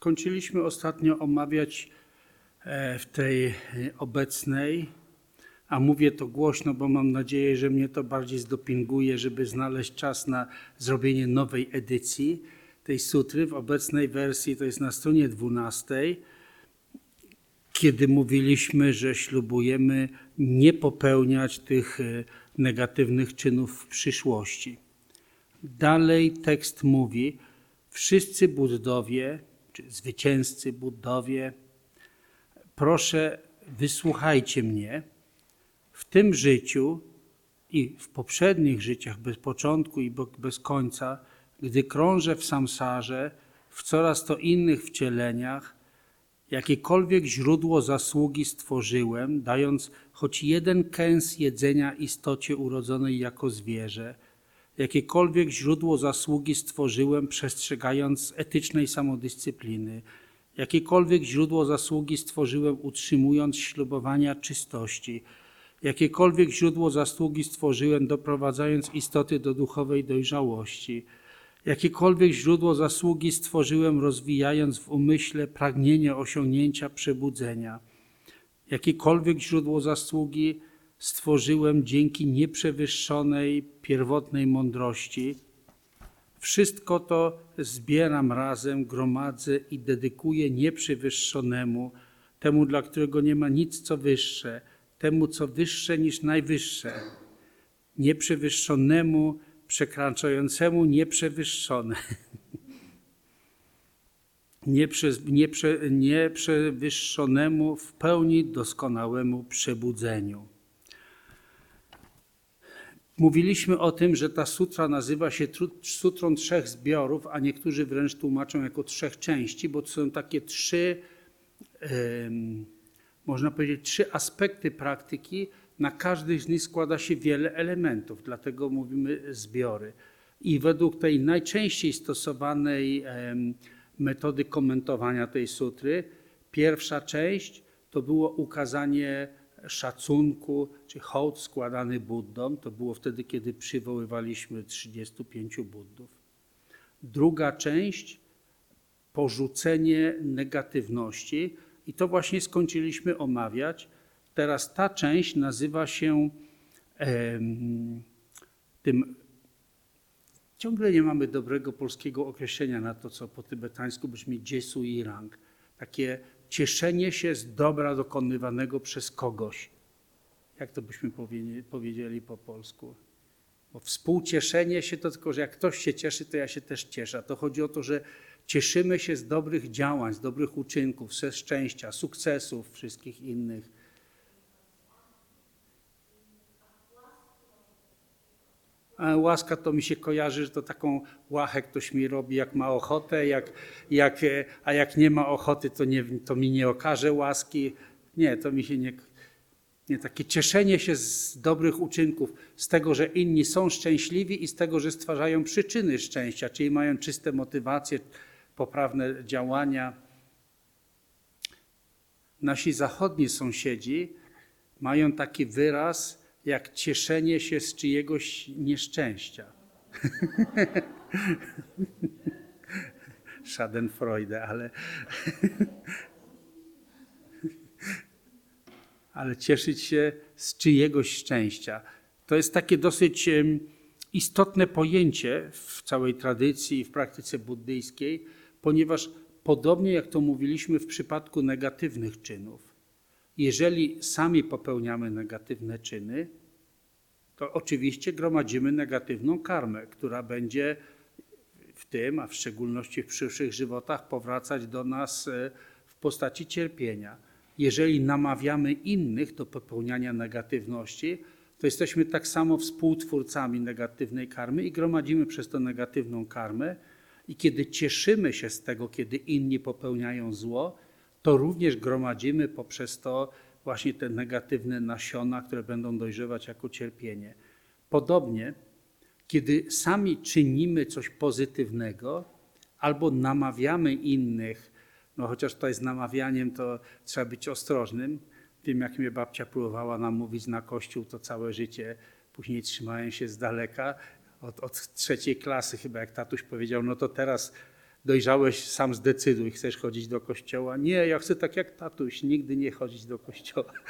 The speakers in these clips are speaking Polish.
Skończyliśmy ostatnio omawiać e, w tej obecnej, a mówię to głośno, bo mam nadzieję, że mnie to bardziej zdopinguje, żeby znaleźć czas na zrobienie nowej edycji tej sutry. W obecnej wersji to jest na stronie 12, kiedy mówiliśmy, że ślubujemy nie popełniać tych e, negatywnych czynów w przyszłości. Dalej tekst mówi, wszyscy Buddowie, czy zwycięzcy Buddowie, proszę wysłuchajcie mnie. W tym życiu i w poprzednich życiach bez początku i bez końca, gdy krążę w samsarze, w coraz to innych wcieleniach, jakiekolwiek źródło zasługi stworzyłem, dając choć jeden kęs jedzenia istocie urodzonej jako zwierzę, jakiekolwiek źródło zasługi stworzyłem, przestrzegając etycznej samodyscypliny, jakiekolwiek źródło zasługi stworzyłem, utrzymując ślubowania czystości, jakiekolwiek źródło zasługi stworzyłem, doprowadzając istoty do duchowej dojrzałości, jakiekolwiek źródło zasługi stworzyłem, rozwijając w umyśle pragnienie osiągnięcia przebudzenia, jakiekolwiek źródło zasługi stworzyłem dzięki nieprzewyższonej pierwotnej mądrości. Wszystko to zbieram razem, gromadzę i dedykuję nieprzewyższonemu, temu, dla którego nie ma nic co wyższe, temu, co wyższe niż najwyższe, nieprzewyższonemu, przekraczającemu nieprzewyższone. Nieprze, nieprze, nieprzewyższonemu w pełni doskonałemu przebudzeniu. Mówiliśmy o tym, że ta sutra nazywa się sutrą trzech zbiorów, a niektórzy wręcz tłumaczą jako trzech części, bo to są takie trzy, można powiedzieć, trzy aspekty praktyki. Na każdy z nich składa się wiele elementów, dlatego mówimy zbiory. I według tej najczęściej stosowanej metody komentowania tej sutry, pierwsza część to było ukazanie szacunku czy hołd składany Buddom. To było wtedy, kiedy przywoływaliśmy 35 Buddów. Druga część porzucenie negatywności i to właśnie skończyliśmy omawiać. Teraz ta część nazywa się tym. Ciągle nie mamy dobrego polskiego określenia na to, co po tybetańsku brzmi dziesu i rang. Takie cieszenie się z dobra dokonywanego przez kogoś. Jak to byśmy powiedzieli po polsku? Bo współcieszenie się to tylko, że jak ktoś się cieszy, to ja się też cieszę. To chodzi o to, że cieszymy się z dobrych działań, z dobrych uczynków, ze szczęścia, sukcesów, wszystkich innych. Łaska to mi się kojarzy, że to taką łachę ktoś mi robi, jak ma ochotę, jak, jak, a jak nie ma ochoty, to, nie, to mi nie okaże łaski. Nie, to mi się nie, nie. Takie cieszenie się z dobrych uczynków, z tego, że inni są szczęśliwi i z tego, że stwarzają przyczyny szczęścia, czyli mają czyste motywacje, poprawne działania. Nasi zachodni sąsiedzi mają taki wyraz, jak cieszenie się z czyjegoś nieszczęścia. Schadenfreude, ale, ale cieszyć się z czyjegoś szczęścia. To jest takie dosyć istotne pojęcie w całej tradycji i w praktyce buddyjskiej, ponieważ podobnie jak to mówiliśmy w przypadku negatywnych czynów, jeżeli sami popełniamy negatywne czyny, to oczywiście gromadzimy negatywną karmę, która będzie w tym, a w szczególności w przyszłych żywotach, powracać do nas e, w postaci cierpienia. Jeżeli namawiamy innych do popełniania negatywności, to jesteśmy tak samo współtwórcami negatywnej karmy i gromadzimy przez to negatywną karmę. I kiedy cieszymy się z tego, kiedy inni popełniają zło, to również gromadzimy poprzez to właśnie te negatywne nasiona, które będą dojrzewać jako cierpienie. Podobnie, kiedy sami czynimy coś pozytywnego albo namawiamy innych, no chociaż to jest namawianiem, to trzeba być ostrożnym. Wiem, jak mnie babcia próbowała nam mówić na kościół, to całe życie później trzymałem się z daleka. Od, od trzeciej klasy chyba, jak tatuś powiedział, no to teraz dojrzałeś, sam zdecyduj, chcesz chodzić do kościoła. Nie, ja chcę tak jak tatuś, nigdy nie chodzić do kościoła.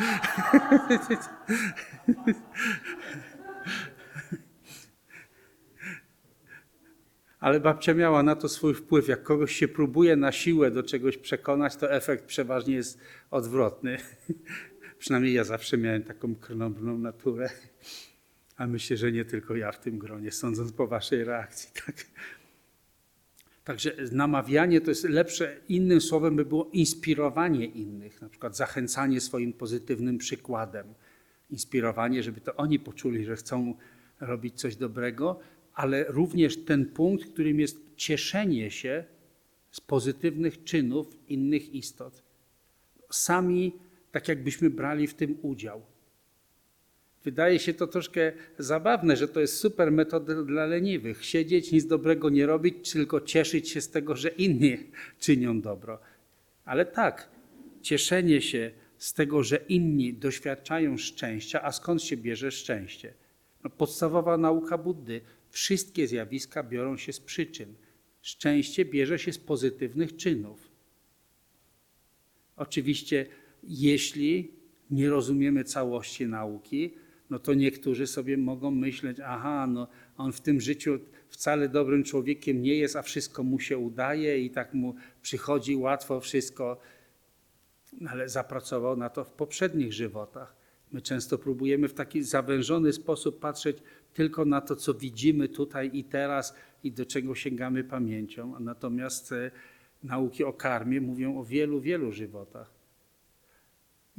Ale babcia miała na to swój wpływ. Jak kogoś się próbuje na siłę do czegoś przekonać, to efekt przeważnie jest odwrotny. Przynajmniej ja zawsze miałem taką krnąbrną naturę. A myślę, że nie tylko ja w tym gronie, sądząc po waszej reakcji. Tak? Także namawianie to jest lepsze, innym słowem by było inspirowanie innych, na przykład zachęcanie swoim pozytywnym przykładem, inspirowanie, żeby to oni poczuli, że chcą robić coś dobrego, ale również ten punkt, którym jest cieszenie się z pozytywnych czynów innych istot. Sami tak jakbyśmy brali w tym udział. Wydaje się to troszkę zabawne, że to jest super metoda dla leniwych. Siedzieć, nic dobrego nie robić, tylko cieszyć się z tego, że inni czynią dobro. Ale tak, cieszenie się z tego, że inni doświadczają szczęścia, a skąd się bierze szczęście? No, podstawowa nauka Buddy. Wszystkie zjawiska biorą się z przyczyn. Szczęście bierze się z pozytywnych czynów. Oczywiście, jeśli nie rozumiemy całości nauki, no to niektórzy sobie mogą myśleć, aha, no on w tym życiu wcale dobrym człowiekiem nie jest, a wszystko mu się udaje i tak mu przychodzi łatwo wszystko, ale zapracował na to w poprzednich żywotach. My często próbujemy w taki zawężony sposób patrzeć tylko na to, co widzimy tutaj i teraz i do czego sięgamy pamięcią, natomiast e, nauki o karmie mówią o wielu, wielu żywotach.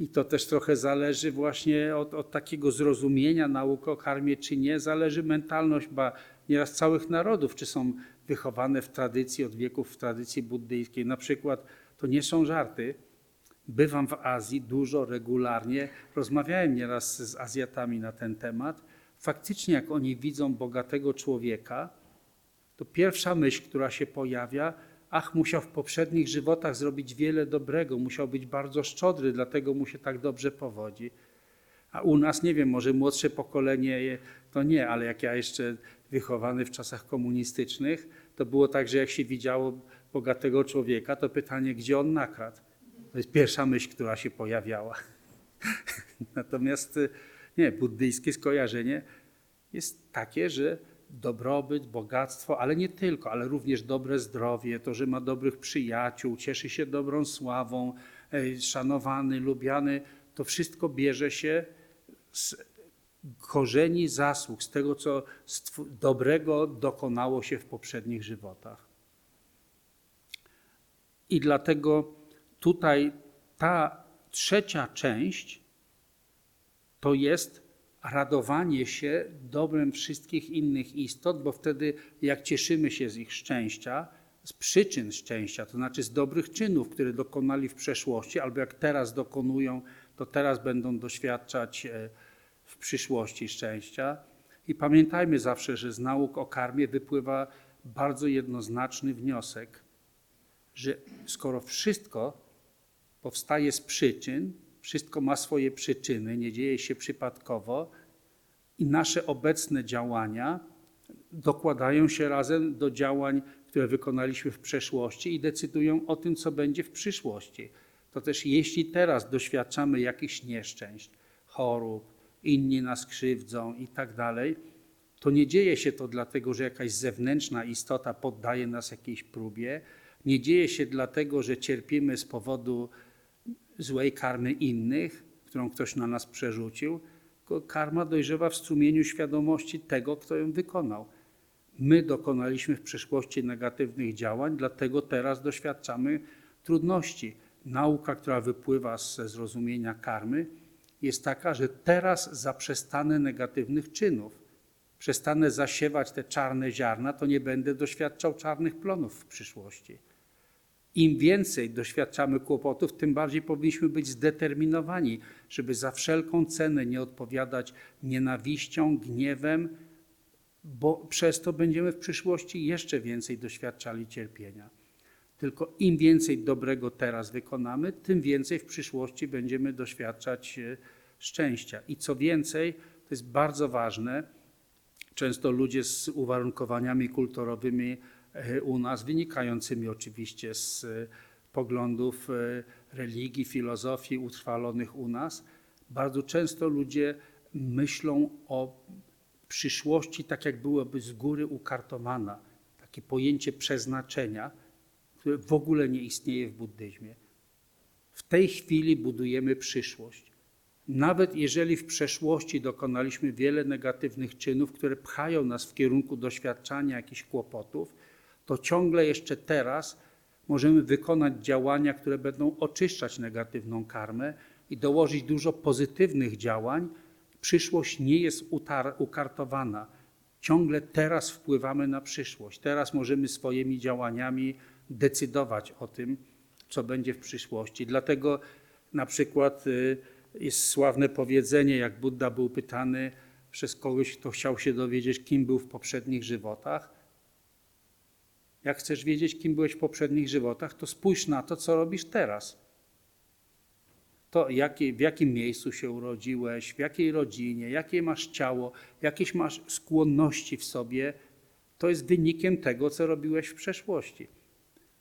I to też trochę zależy właśnie od, od, takiego zrozumienia nauk o karmie, czy nie. Zależy mentalność, ba nieraz całych narodów, czy są wychowane w tradycji, od wieków w tradycji buddyjskiej. Na przykład, to nie są żarty, bywam w Azji dużo, regularnie, rozmawiałem nieraz z Azjatami na ten temat. Faktycznie, jak oni widzą bogatego człowieka, to pierwsza myśl, która się pojawia, ach, musiał w poprzednich żywotach zrobić wiele dobrego, musiał być bardzo szczodry, dlatego mu się tak dobrze powodzi. A u nas, nie wiem, może młodsze pokolenie to nie, ale jak ja jeszcze wychowany w czasach komunistycznych, to było tak, że jak się widziało bogatego człowieka, to pytanie, gdzie on nakradł. To jest pierwsza myśl, która się pojawiała. Natomiast nie, buddyjskie skojarzenie jest takie, że dobrobyt, bogactwo, ale nie tylko, ale również dobre zdrowie, to, że ma dobrych przyjaciół, cieszy się dobrą sławą, e, szanowany, lubiany, to wszystko bierze się z korzeni zasług, z tego, co dobrego dokonało się w poprzednich żywotach. I dlatego tutaj ta trzecia część to jest radowanie się dobrem wszystkich innych istot, bo wtedy jak cieszymy się z ich szczęścia, z przyczyn szczęścia, to znaczy z dobrych czynów, które dokonali w przeszłości, albo jak teraz dokonują, to teraz będą doświadczać e, w przyszłości szczęścia. I pamiętajmy zawsze, że z nauk o karmie wypływa bardzo jednoznaczny wniosek, że skoro wszystko powstaje z przyczyn, wszystko ma swoje przyczyny, nie dzieje się przypadkowo i nasze obecne działania dokładają się razem do działań, które wykonaliśmy w przeszłości i decydują o tym, co będzie w przyszłości. To też jeśli teraz doświadczamy jakichś nieszczęść, chorób, inni nas krzywdzą i tak dalej, to nie dzieje się to dlatego, że jakaś zewnętrzna istota poddaje nas jakiejś próbie, nie dzieje się dlatego, że cierpimy z powodu złej karmy innych, którą ktoś na nas przerzucił, tylko karma dojrzewa w strumieniu świadomości tego, kto ją wykonał. My dokonaliśmy w przeszłości negatywnych działań, dlatego teraz doświadczamy trudności. Nauka, która wypływa ze zrozumienia karmy, jest taka, że teraz zaprzestanę negatywnych czynów, przestanę zasiewać te czarne ziarna, to nie będę doświadczał czarnych plonów w przyszłości. Im więcej doświadczamy kłopotów, tym bardziej powinniśmy być zdeterminowani, żeby za wszelką cenę nie odpowiadać nienawiścią, gniewem, bo przez to będziemy w przyszłości jeszcze więcej doświadczali cierpienia. Tylko im więcej dobrego teraz wykonamy, tym więcej w przyszłości będziemy doświadczać e, szczęścia. I co więcej, to jest bardzo ważne, często ludzie z uwarunkowaniami kulturowymi u nas, wynikającymi oczywiście z e, poglądów e, religii, filozofii utrwalonych u nas. Bardzo często ludzie myślą o przyszłości tak, jak byłoby z góry ukartowana. Takie pojęcie przeznaczenia, które w ogóle nie istnieje w buddyzmie. W tej chwili budujemy przyszłość. Nawet jeżeli w przeszłości dokonaliśmy wiele negatywnych czynów, które pchają nas w kierunku doświadczania jakichś kłopotów, to ciągle jeszcze teraz możemy wykonać działania, które będą oczyszczać negatywną karmę i dołożyć dużo pozytywnych działań. Przyszłość nie jest ukartowana. Ciągle teraz wpływamy na przyszłość. Teraz możemy swoimi działaniami decydować o tym, co będzie w przyszłości. Dlatego na przykład y, jest sławne powiedzenie, jak Buddha był pytany przez kogoś, kto chciał się dowiedzieć, kim był w poprzednich żywotach. Jak chcesz wiedzieć, kim byłeś w poprzednich żywotach, to spójrz na to, co robisz teraz. To jakie, w jakim miejscu się urodziłeś, w jakiej rodzinie, jakie masz ciało, jakieś masz skłonności w sobie, to jest wynikiem tego, co robiłeś w przeszłości.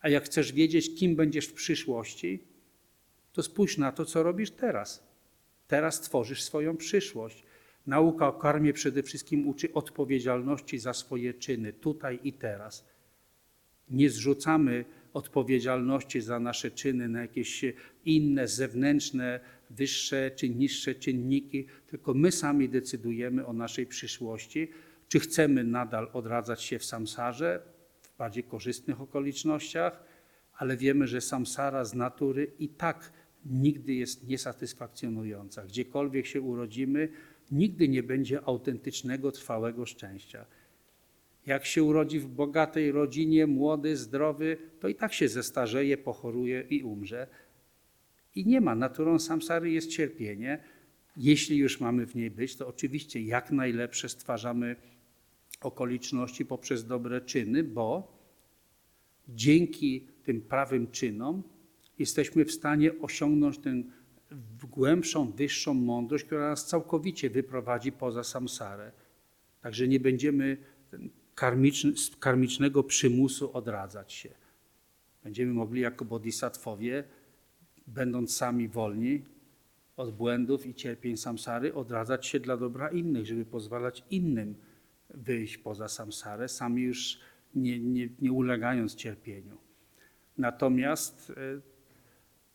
A jak chcesz wiedzieć, kim będziesz w przyszłości, to spójrz na to, co robisz teraz. Teraz tworzysz swoją przyszłość. Nauka o karmie przede wszystkim uczy odpowiedzialności za swoje czyny, tutaj i teraz. Nie zrzucamy odpowiedzialności za nasze czyny na jakieś inne, zewnętrzne, wyższe czy niższe czynniki, tylko my sami decydujemy o naszej przyszłości, czy chcemy nadal odradzać się w samsarze, w bardziej korzystnych okolicznościach, ale wiemy, że samsara z natury i tak nigdy jest niesatysfakcjonująca. Gdziekolwiek się urodzimy, nigdy nie będzie autentycznego, trwałego szczęścia. Jak się urodzi w bogatej rodzinie, młody, zdrowy, to i tak się zestarzeje, pochoruje i umrze. I nie ma. Naturą samsary jest cierpienie. Jeśli już mamy w niej być, to oczywiście jak najlepsze stwarzamy okoliczności poprzez dobre czyny, bo dzięki tym prawym czynom jesteśmy w stanie osiągnąć tę głębszą, wyższą mądrość, która nas całkowicie wyprowadzi poza samsarę. Także nie będziemy z karmicznego przymusu odradzać się. Będziemy mogli jako bodhisattwowie, będąc sami wolni od błędów i cierpień samsary, odradzać się dla dobra innych, żeby pozwalać innym wyjść poza samsarę, sami już nie, nie, nie ulegając cierpieniu. Natomiast e,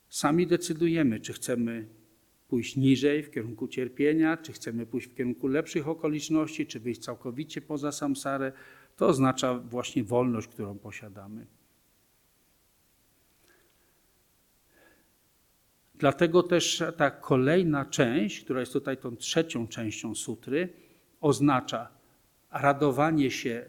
sami decydujemy, czy chcemy pójść niżej w kierunku cierpienia, czy chcemy pójść w kierunku lepszych okoliczności, czy wyjść całkowicie poza samsarę. To oznacza właśnie wolność, którą posiadamy. Dlatego też ta kolejna część, która jest tutaj tą trzecią częścią sutry, oznacza radowanie się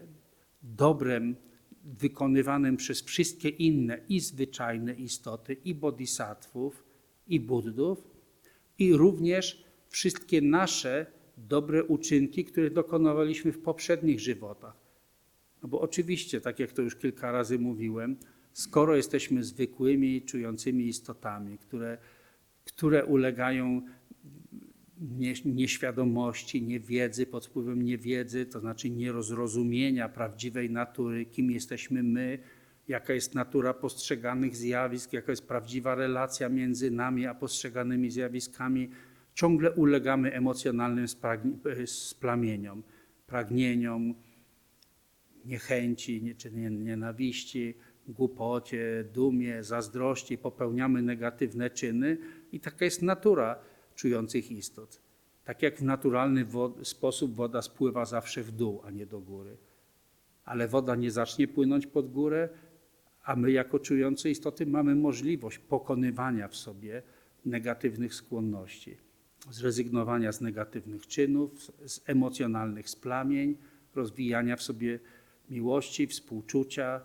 dobrem wykonywanym przez wszystkie inne i zwyczajne istoty, i bodhisattvów, i buddów, i również wszystkie nasze dobre uczynki, które dokonywaliśmy w poprzednich żywotach. No bo oczywiście, tak jak to już kilka razy mówiłem, skoro jesteśmy zwykłymi, czującymi istotami, które, które ulegają nieświadomości, niewiedzy, pod wpływem niewiedzy, to znaczy nierozrozumienia prawdziwej natury, kim jesteśmy my, jaka jest natura postrzeganych zjawisk, jaka jest prawdziwa relacja między nami a postrzeganymi zjawiskami, ciągle ulegamy emocjonalnym splamieniom, pragnieniom, niechęci czy nienawiści, głupocie, dumie, zazdrości, popełniamy negatywne czyny i taka jest natura czujących istot. Tak jak w naturalny sposób woda spływa zawsze w dół, a nie do góry. Ale woda nie zacznie płynąć pod górę, a my jako czujące istoty mamy możliwość pokonywania w sobie negatywnych skłonności, zrezygnowania z negatywnych czynów, z emocjonalnych splamień, rozwijania w sobie miłości, współczucia,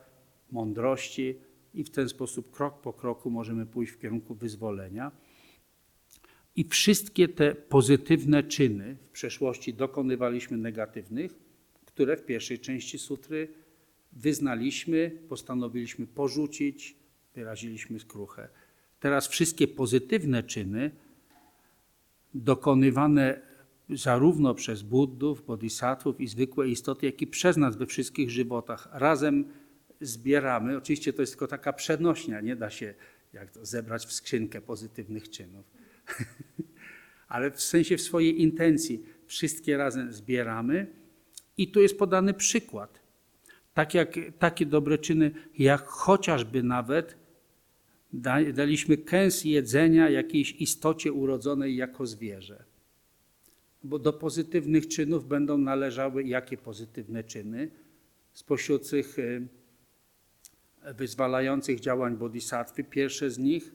mądrości i w ten sposób krok po kroku możemy pójść w kierunku wyzwolenia. I wszystkie te pozytywne czyny w przeszłości dokonywaliśmy negatywnych, które w pierwszej części sutry wyznaliśmy, postanowiliśmy porzucić, wyraziliśmy skruchę. Teraz wszystkie pozytywne czyny dokonywane zarówno przez Buddów, bodhisattvów i zwykłe istoty, jak i przez nas we wszystkich żywotach, razem zbieramy. Oczywiście to jest tylko taka przenośnia, nie da się jak to, zebrać w skrzynkę pozytywnych czynów. Ale w sensie w swojej intencji wszystkie razem zbieramy i tu jest podany przykład. Tak jak, takie dobre czyny, jak chociażby nawet da, daliśmy kęs jedzenia jakiejś istocie urodzonej jako zwierzę. Bo do pozytywnych czynów będą należały jakie pozytywne czyny? Spośród tych y, wyzwalających działań bodhisattwy, pierwsze z nich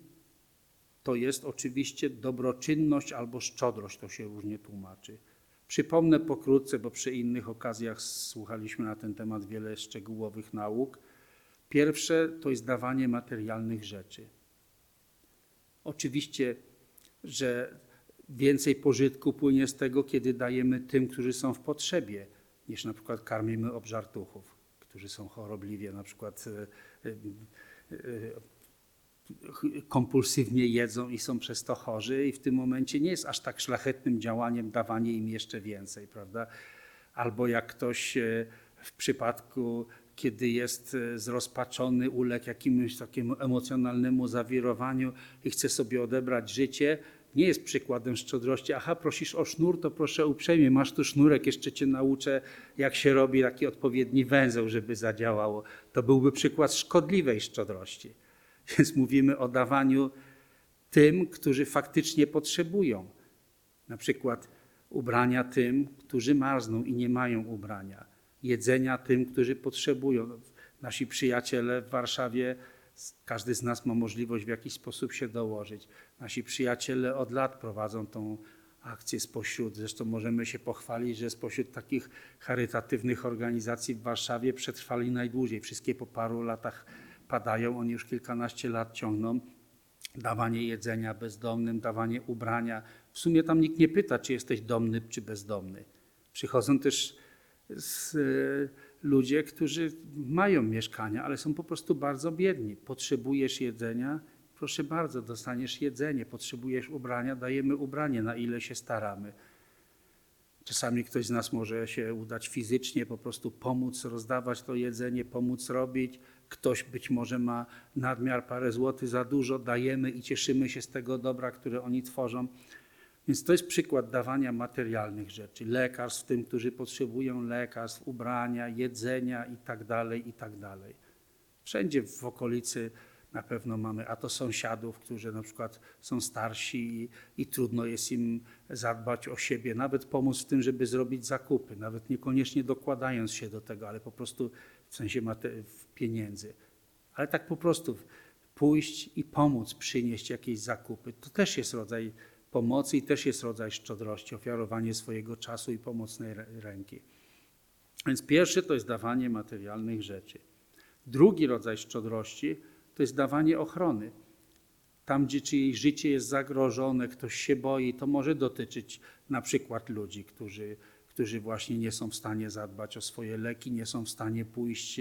to jest oczywiście dobroczynność albo szczodrość, to się różnie tłumaczy. Przypomnę pokrótce, bo przy innych okazjach słuchaliśmy na ten temat wiele szczegółowych nauk. Pierwsze to jest dawanie materialnych rzeczy. Oczywiście, że więcej pożytku płynie z tego, kiedy dajemy tym, którzy są w potrzebie, niż na przykład karmimy obżartuchów, którzy są chorobliwie na przykład e, e, e, kompulsywnie jedzą i są przez to chorzy i w tym momencie nie jest aż tak szlachetnym działaniem dawanie im jeszcze więcej, prawda? Albo jak ktoś w przypadku, kiedy jest zrozpaczony, uległ jakiemuś takiemu emocjonalnemu zawirowaniu i chce sobie odebrać życie, nie jest przykładem szczodrości. Aha, prosisz o sznur, to proszę uprzejmie, masz tu sznurek, jeszcze cię nauczę, jak się robi taki odpowiedni węzeł, żeby zadziałało. To byłby przykład szkodliwej szczodrości. Więc mówimy o dawaniu tym, którzy faktycznie potrzebują. Na przykład ubrania tym, którzy marzną i nie mają ubrania. Jedzenia tym, którzy potrzebują. Nasi przyjaciele w Warszawie każdy z nas ma możliwość w jakiś sposób się dołożyć. Nasi przyjaciele od lat prowadzą tą akcję spośród, zresztą możemy się pochwalić, że spośród takich charytatywnych organizacji w Warszawie przetrwali najdłużej. Wszystkie po paru latach padają, oni już kilkanaście lat ciągną. Dawanie jedzenia bezdomnym, dawanie ubrania. W sumie tam nikt nie pyta, czy jesteś domny, czy bezdomny. Przychodzą też z ludzie, którzy mają mieszkania, ale są po prostu bardzo biedni. Potrzebujesz jedzenia? Proszę bardzo, dostaniesz jedzenie. Potrzebujesz ubrania? Dajemy ubranie, na ile się staramy. Czasami ktoś z nas może się udać fizycznie, po prostu pomóc rozdawać to jedzenie, pomóc robić. Ktoś być może ma nadmiar parę złotych za dużo, dajemy i cieszymy się z tego dobra, które oni tworzą. Więc to jest przykład dawania materialnych rzeczy, lekarstw tym, którzy potrzebują lekarstw, ubrania, jedzenia itd., tak itd. Tak Wszędzie w okolicy na pewno mamy, a to sąsiadów, którzy na przykład są starsi i, i, trudno jest im zadbać o siebie, nawet pomóc w tym, żeby zrobić zakupy, nawet niekoniecznie dokładając się do tego, ale po prostu w sensie pieniędzy. Ale tak po prostu pójść i pomóc przynieść jakieś zakupy, to też jest rodzaj pomocy i też jest rodzaj szczodrości, ofiarowanie swojego czasu i pomocnej ręki. Więc pierwszy to jest dawanie materialnych rzeczy. Drugi rodzaj szczodrości to jest dawanie ochrony. Tam, gdzie czyjeś życie jest zagrożone, ktoś się boi, to może dotyczyć na przykład ludzi, którzy, którzy właśnie nie są w stanie zadbać o swoje leki, nie są w stanie pójść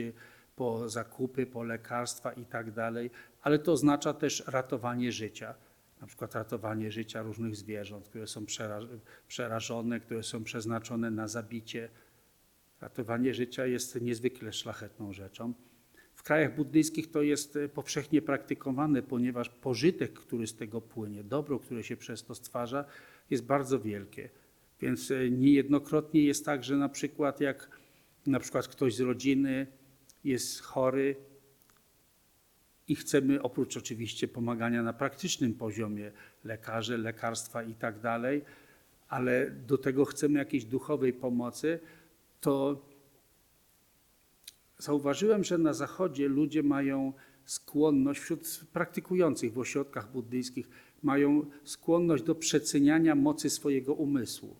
po zakupy, po lekarstwa i tak dalej, ale to oznacza też ratowanie życia na przykład ratowanie życia różnych zwierząt, które są przerażone, które są przeznaczone na zabicie. Ratowanie życia jest niezwykle szlachetną rzeczą. W krajach buddyjskich to jest e, powszechnie praktykowane, ponieważ pożytek, który z tego płynie, dobro, które się przez to stwarza, jest bardzo wielkie. Więc e, niejednokrotnie jest tak, że na przykład jak na przykład ktoś z rodziny jest chory, i chcemy oprócz oczywiście pomagania na praktycznym poziomie, lekarze, lekarstwa i tak dalej, ale do tego chcemy jakiejś duchowej pomocy, to zauważyłem, że na Zachodzie ludzie mają skłonność, wśród praktykujących w ośrodkach buddyjskich, mają skłonność do przeceniania mocy swojego umysłu.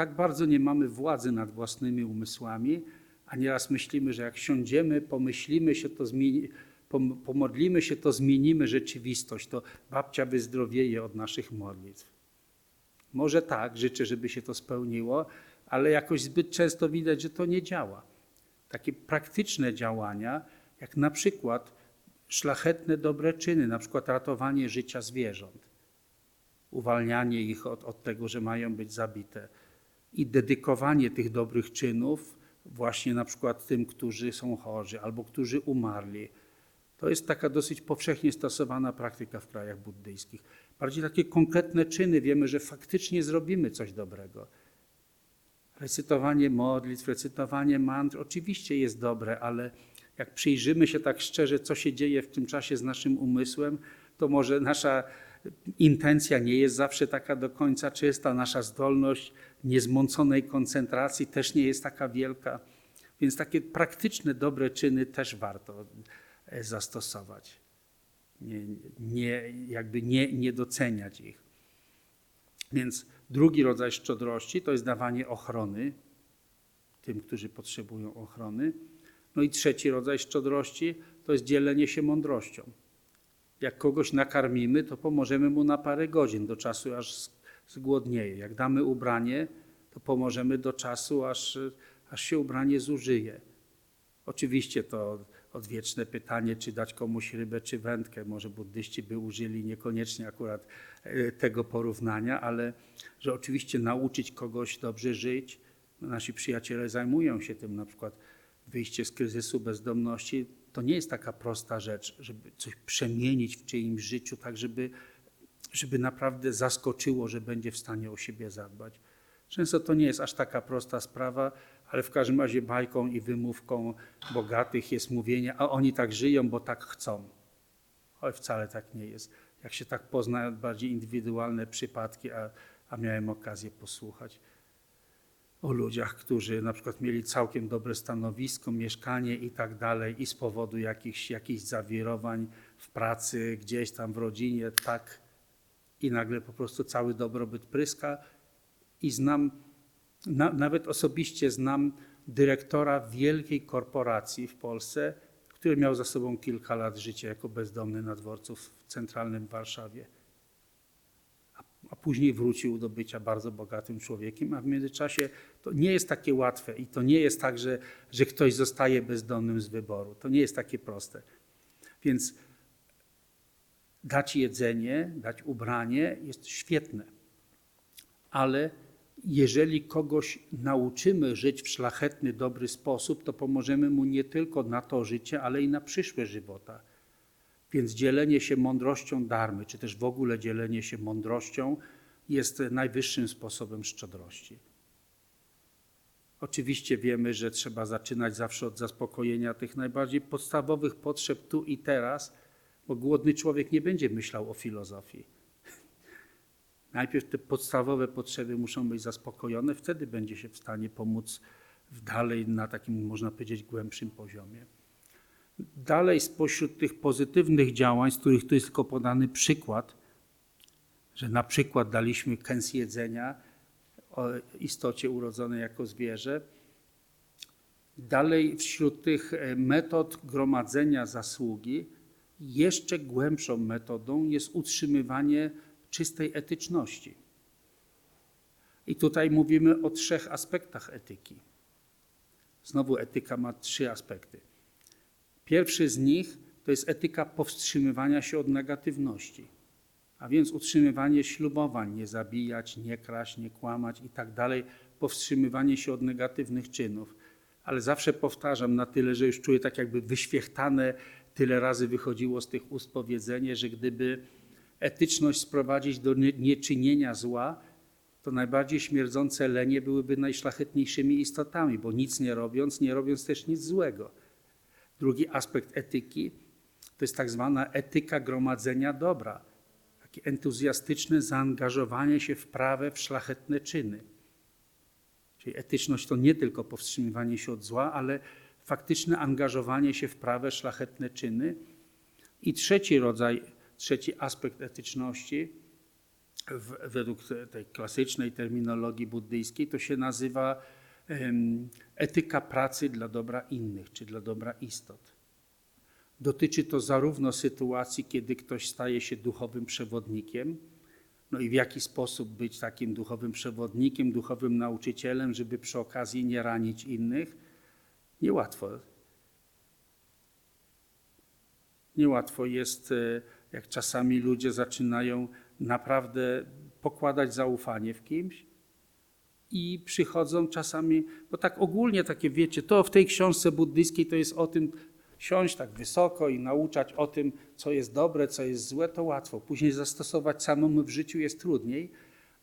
Tak bardzo nie mamy władzy nad własnymi umysłami, a nieraz myślimy, że jak siądziemy, pomyślimy się, to zmieni, pomodlimy się, to zmienimy rzeczywistość, to babcia wyzdrowieje od naszych modlitw. Może tak, życzę, żeby się to spełniło, ale jakoś zbyt często widać, że to nie działa. Takie praktyczne działania, jak na przykład szlachetne, dobre czyny, na przykład ratowanie życia zwierząt, uwalnianie ich od, od tego, że mają być zabite i dedykowanie tych dobrych czynów właśnie na przykład tym, którzy są chorzy albo którzy umarli. To jest taka dosyć powszechnie stosowana praktyka w krajach buddyjskich. Bardziej takie konkretne czyny, wiemy, że faktycznie zrobimy coś dobrego. Recytowanie modlitw, recytowanie mantr oczywiście jest dobre, ale jak przyjrzymy się tak szczerze, co się dzieje w tym czasie z naszym umysłem, to może nasza intencja nie jest zawsze taka do końca czysta, nasza zdolność niezmąconej koncentracji też nie jest taka wielka. Więc takie praktyczne, dobre czyny też warto e, zastosować. Nie, nie, jakby nie, nie doceniać ich. Więc drugi rodzaj szczodrości to jest dawanie ochrony tym, którzy potrzebują ochrony. No i trzeci rodzaj szczodrości to jest dzielenie się mądrością. Jak kogoś nakarmimy, to pomożemy mu na parę godzin, do czasu aż zgłodnieje. Jak damy ubranie, to pomożemy do czasu, aż, aż się ubranie zużyje. Oczywiście to odwieczne pytanie, czy dać komuś rybę, czy wędkę. Może buddyści by użyli niekoniecznie akurat e, tego porównania, ale że oczywiście nauczyć kogoś dobrze żyć. Nasi przyjaciele zajmują się tym, na przykład wyjście z kryzysu bezdomności to nie jest taka prosta rzecz, żeby coś przemienić w czyimś życiu, tak żeby, żeby naprawdę zaskoczyło, że będzie w stanie o siebie zadbać. Często to nie jest aż taka prosta sprawa, ale w każdym razie bajką i wymówką bogatych jest mówienie, a oni tak żyją, bo tak chcą. Oj, wcale tak nie jest. Jak się tak pozna bardziej indywidualne przypadki, a, a miałem okazję posłuchać o ludziach, którzy na przykład mieli całkiem dobre stanowisko, mieszkanie i tak dalej, i z powodu jakichś, jakichś zawirowań w pracy, gdzieś tam w rodzinie, tak, i nagle po prostu cały dobrobyt pryska. I znam, na, nawet osobiście znam dyrektora wielkiej korporacji w Polsce, który miał za sobą kilka lat życia jako bezdomny na dworcu w centralnym Warszawie później wrócił do bycia bardzo bogatym człowiekiem, a w międzyczasie to nie jest takie łatwe i to nie jest tak, że, że ktoś zostaje bezdomnym z wyboru. To nie jest takie proste. Więc dać jedzenie, dać ubranie jest świetne, ale jeżeli kogoś nauczymy żyć w szlachetny, dobry sposób, to pomożemy mu nie tylko na to życie, ale i na przyszłe żywota. Więc dzielenie się mądrością darmy, czy też w ogóle dzielenie się mądrością jest najwyższym sposobem szczodrości. Oczywiście wiemy, że trzeba zaczynać zawsze od zaspokojenia tych najbardziej podstawowych potrzeb tu i teraz, bo głodny człowiek nie będzie myślał o filozofii. Najpierw te podstawowe potrzeby muszą być zaspokojone, wtedy będzie się w stanie pomóc dalej na takim, można powiedzieć, głębszym poziomie. Dalej spośród tych pozytywnych działań, z których tu jest tylko podany przykład, że na przykład daliśmy kęs jedzenia istocie urodzonej jako zwierzę. Dalej wśród tych e, metod gromadzenia zasługi jeszcze głębszą metodą jest utrzymywanie czystej etyczności. I tutaj mówimy o trzech aspektach etyki. Znowu etyka ma trzy aspekty. Pierwszy z nich to jest etyka powstrzymywania się od negatywności, a więc utrzymywanie ślubowań, nie zabijać, nie kraść, nie kłamać i tak powstrzymywanie się od negatywnych czynów. Ale zawsze powtarzam na tyle, że już czuję tak jakby wyświechtane, tyle razy wychodziło z tych ust powiedzenie, że gdyby etyczność sprowadzić do nieczynienia zła, to najbardziej śmierdzące lenie byłyby najszlachetniejszymi istotami, bo nic nie robiąc, nie robiąc też nic złego. Drugi aspekt etyki to jest tak zwana etyka gromadzenia dobra. Takie entuzjastyczne zaangażowanie się w prawe, w szlachetne czyny. Czyli etyczność to nie tylko powstrzymywanie się od zła, ale faktyczne angażowanie się w prawe, szlachetne czyny. I trzeci rodzaj, trzeci aspekt etyczności, według tej klasycznej terminologii buddyjskiej, to się nazywa etyka pracy dla dobra innych, czy dla dobra istot. Dotyczy to zarówno sytuacji, kiedy ktoś staje się duchowym przewodnikiem, no i w jaki sposób być takim duchowym przewodnikiem, duchowym nauczycielem, żeby przy okazji nie ranić innych. Niełatwo. Niełatwo jest, e, jak czasami ludzie zaczynają naprawdę pokładać zaufanie w kimś, i przychodzą czasami, bo tak ogólnie takie wiecie, to w tej książce buddyjskiej to jest o tym, siąść tak wysoko i nauczać o tym, co jest dobre, co jest złe, to łatwo. Później zastosować samemu w życiu jest trudniej,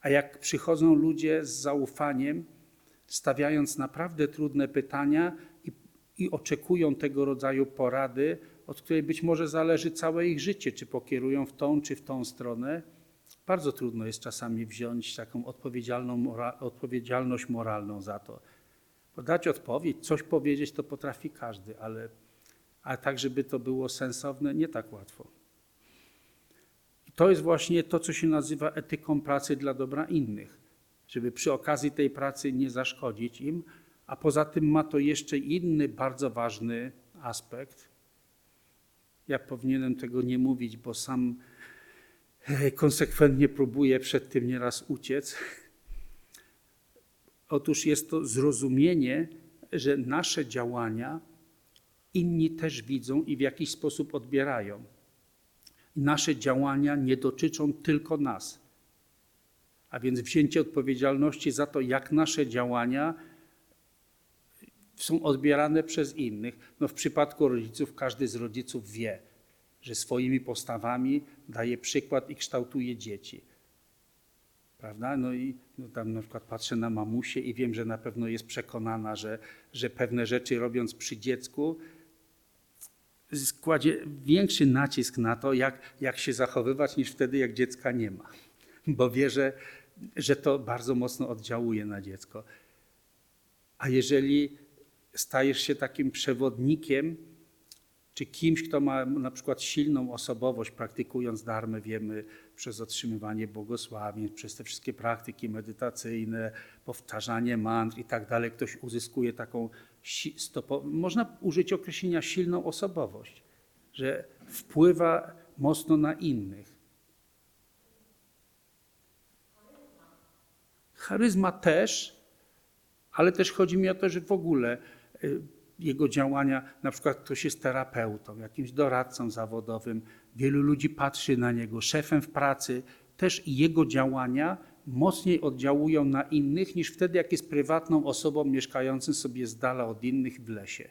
a jak przychodzą ludzie z zaufaniem, stawiając naprawdę trudne pytania i, i oczekują tego rodzaju porady, od której być może zależy całe ich życie, czy pokierują w tą, czy w tą stronę, bardzo trudno jest czasami wziąć taką odpowiedzialną odpowiedzialność moralną za to. Bo dać odpowiedź, coś powiedzieć, to potrafi każdy, ale, ale tak, żeby to było sensowne, nie tak łatwo. I to jest właśnie to, co się nazywa etyką pracy dla dobra innych, żeby przy okazji tej pracy nie zaszkodzić im, a poza tym ma to jeszcze inny bardzo ważny aspekt. Ja powinienem tego nie mówić, bo sam konsekwentnie próbuje przed tym nieraz uciec. Otóż jest to zrozumienie, że nasze działania inni też widzą i w jakiś sposób odbierają. Nasze działania nie dotyczą tylko nas. A więc wzięcie odpowiedzialności za to, jak nasze działania są odbierane przez innych. No w przypadku rodziców każdy z rodziców wie, że swoimi postawami daje przykład i kształtuje dzieci. Prawda? No i no tam na przykład patrzę na mamusię i wiem, że na pewno jest przekonana, że, że pewne rzeczy robiąc przy dziecku, kładzie większy nacisk na to, jak, jak się zachowywać, niż wtedy, jak dziecka nie ma. Bo wie, że, że to bardzo mocno oddziałuje na dziecko. A jeżeli stajesz się takim przewodnikiem, czy kimś, kto ma na przykład silną osobowość, praktykując darmę, wiemy, przez otrzymywanie błogosławień, przez te wszystkie praktyki medytacyjne, powtarzanie mantr i tak dalej, ktoś uzyskuje taką, można użyć określenia silną osobowość, że wpływa mocno na innych. Charyzma też, ale też chodzi mi o to, że w ogóle y, jego działania, na przykład ktoś jest terapeutą, jakimś doradcą zawodowym, wielu ludzi patrzy na niego, szefem w pracy, też jego działania mocniej oddziałują na innych niż wtedy, jak jest prywatną osobą mieszkającą sobie z dala od innych w lesie.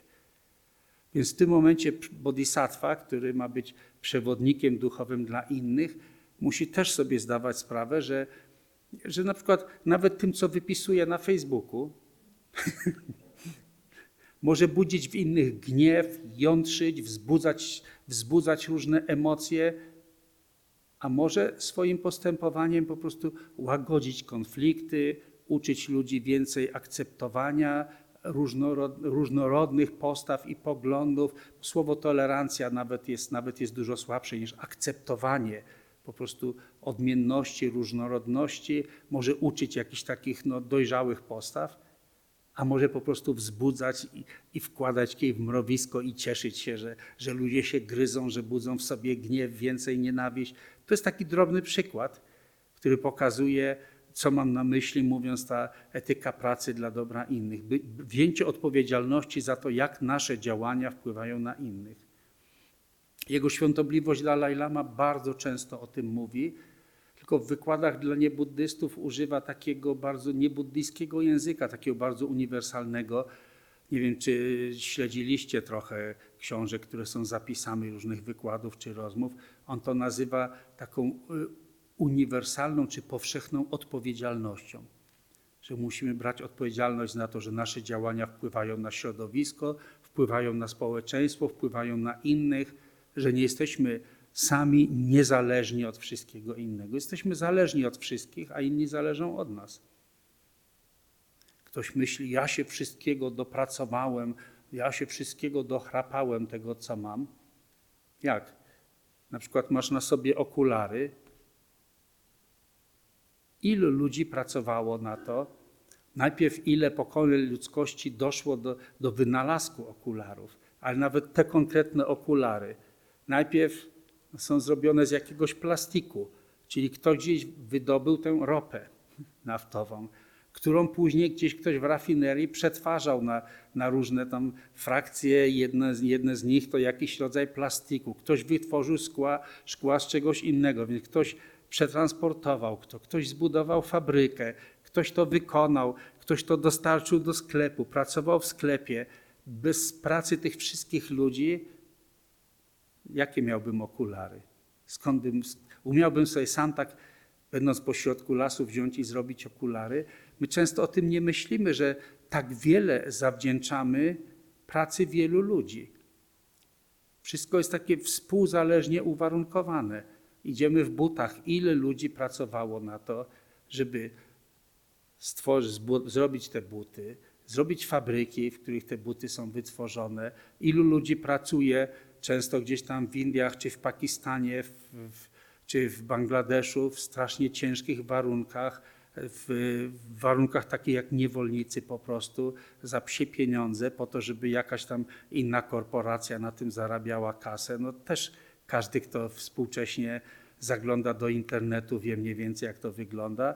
Więc w tym momencie bodhisattva, który ma być przewodnikiem duchowym dla innych, musi też sobie zdawać sprawę, że, że na przykład nawet tym, co wypisuje na Facebooku, może budzić w innych gniew, jątrzyć, wzbudzać, wzbudzać różne emocje, a może swoim postępowaniem po prostu łagodzić konflikty, uczyć ludzi więcej akceptowania różnorod, różnorodnych postaw i poglądów. Słowo tolerancja nawet jest, nawet jest dużo słabsze niż akceptowanie po prostu odmienności, różnorodności, może uczyć jakichś takich no, dojrzałych postaw a może po prostu wzbudzać i, i, wkładać kij w mrowisko i cieszyć się, że, że ludzie się gryzą, że budzą w sobie gniew, więcej nienawiść. To jest taki drobny przykład, który pokazuje, co mam na myśli, mówiąc ta etyka pracy dla dobra innych. Wzięcie odpowiedzialności za to, jak nasze działania wpływają na innych. Jego świątobliwość Dalaj Lama bardzo często o tym mówi, tylko w wykładach dla niebuddystów używa takiego bardzo niebuddyjskiego języka, takiego bardzo uniwersalnego. Nie wiem, czy śledziliście trochę książek, które są zapisami różnych wykładów czy rozmów. On to nazywa taką y, uniwersalną czy powszechną odpowiedzialnością. Że musimy brać odpowiedzialność za to, że nasze działania wpływają na środowisko, wpływają na społeczeństwo, wpływają na innych, że nie jesteśmy sami niezależni od wszystkiego innego. Jesteśmy zależni od wszystkich, a inni zależą od nas. Ktoś myśli, ja się wszystkiego dopracowałem, ja się wszystkiego dochrapałem tego, co mam. Jak? Na przykład masz na sobie okulary. Ilu ludzi pracowało na to? Najpierw ile pokoleń ludzkości doszło do, do wynalazku okularów, ale nawet te konkretne okulary. Najpierw są zrobione z jakiegoś plastiku, czyli ktoś gdzieś wydobył tę ropę naftową, którą później gdzieś ktoś w rafinerii przetwarzał na, na różne tam frakcje. Jedne, jedne z nich to jakiś rodzaj plastiku. Ktoś wytworzył szkła, szkła z czegoś innego, więc ktoś przetransportował, kto, ktoś zbudował fabrykę, ktoś to wykonał, ktoś to dostarczył do sklepu, pracował w sklepie. Bez pracy tych wszystkich ludzi, jakie miałbym okulary? Skąd bym, umiałbym sobie sam tak, będąc pośrodku lasu, wziąć i zrobić okulary? My często o tym nie myślimy, że tak wiele zawdzięczamy pracy wielu ludzi. Wszystko jest takie współzależnie uwarunkowane. Idziemy w butach. Ile ludzi pracowało na to, żeby stworzyć, zrobić te buty, zrobić fabryki, w których te buty są wytworzone? Ilu ludzi pracuje często gdzieś tam w Indiach, czy w Pakistanie, w, w, czy w Bangladeszu w strasznie ciężkich warunkach, w warunkach takich jak niewolnicy po prostu, za psie pieniądze, po to, żeby jakaś tam inna korporacja na tym zarabiała kasę. No też każdy, kto współcześnie zagląda do internetu, wie mniej więcej, jak to wygląda.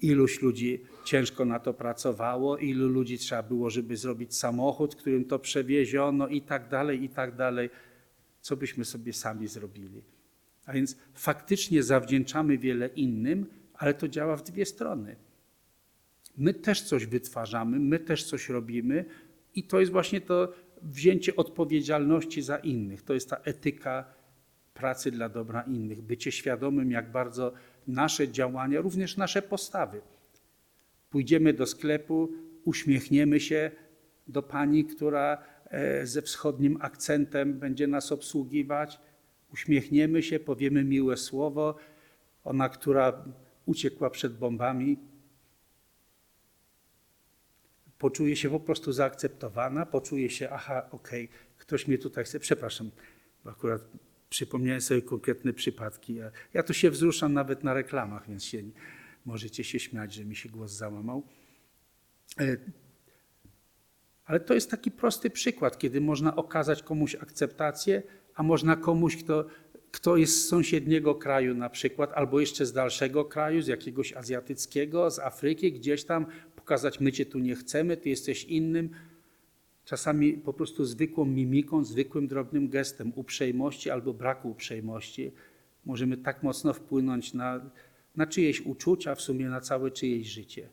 Iluś ludzi ciężko na to pracowało, ilu ludzi trzeba było, żeby zrobić samochód, którym to przewieziono i tak dalej, i tak dalej. Co byśmy sobie sami zrobili? A więc faktycznie zawdzięczamy wiele innym, ale to działa w dwie strony. My też coś wytwarzamy, my też coś robimy i to jest właśnie to wzięcie odpowiedzialności za innych. To jest ta etyka pracy dla dobra innych, bycie świadomym, jak bardzo nasze działania, również nasze postawy. Pójdziemy do sklepu, uśmiechniemy się do pani, która ze wschodnim akcentem będzie nas obsługiwać, uśmiechniemy się, powiemy miłe słowo. Ona, która uciekła przed bombami, poczuje się po prostu zaakceptowana, poczuje się, aha, okej, okay, ktoś mnie tutaj chce, przepraszam, bo akurat przypomniałem sobie konkretne przypadki. Ja, ja to się wzruszam nawet na reklamach, więc się, możecie się śmiać, że mi się głos załamał. Ale to jest taki prosty przykład, kiedy można okazać komuś akceptację, a można komuś, kto kto jest z sąsiedniego kraju na przykład, albo jeszcze z dalszego kraju, z jakiegoś azjatyckiego, z Afryki, gdzieś tam, pokazać, my cię tu nie chcemy, ty jesteś innym. Czasami po prostu zwykłą mimiką, zwykłym drobnym gestem uprzejmości albo braku uprzejmości możemy tak mocno wpłynąć na, na czyjeś uczucia, w sumie na całe czyjeś życie.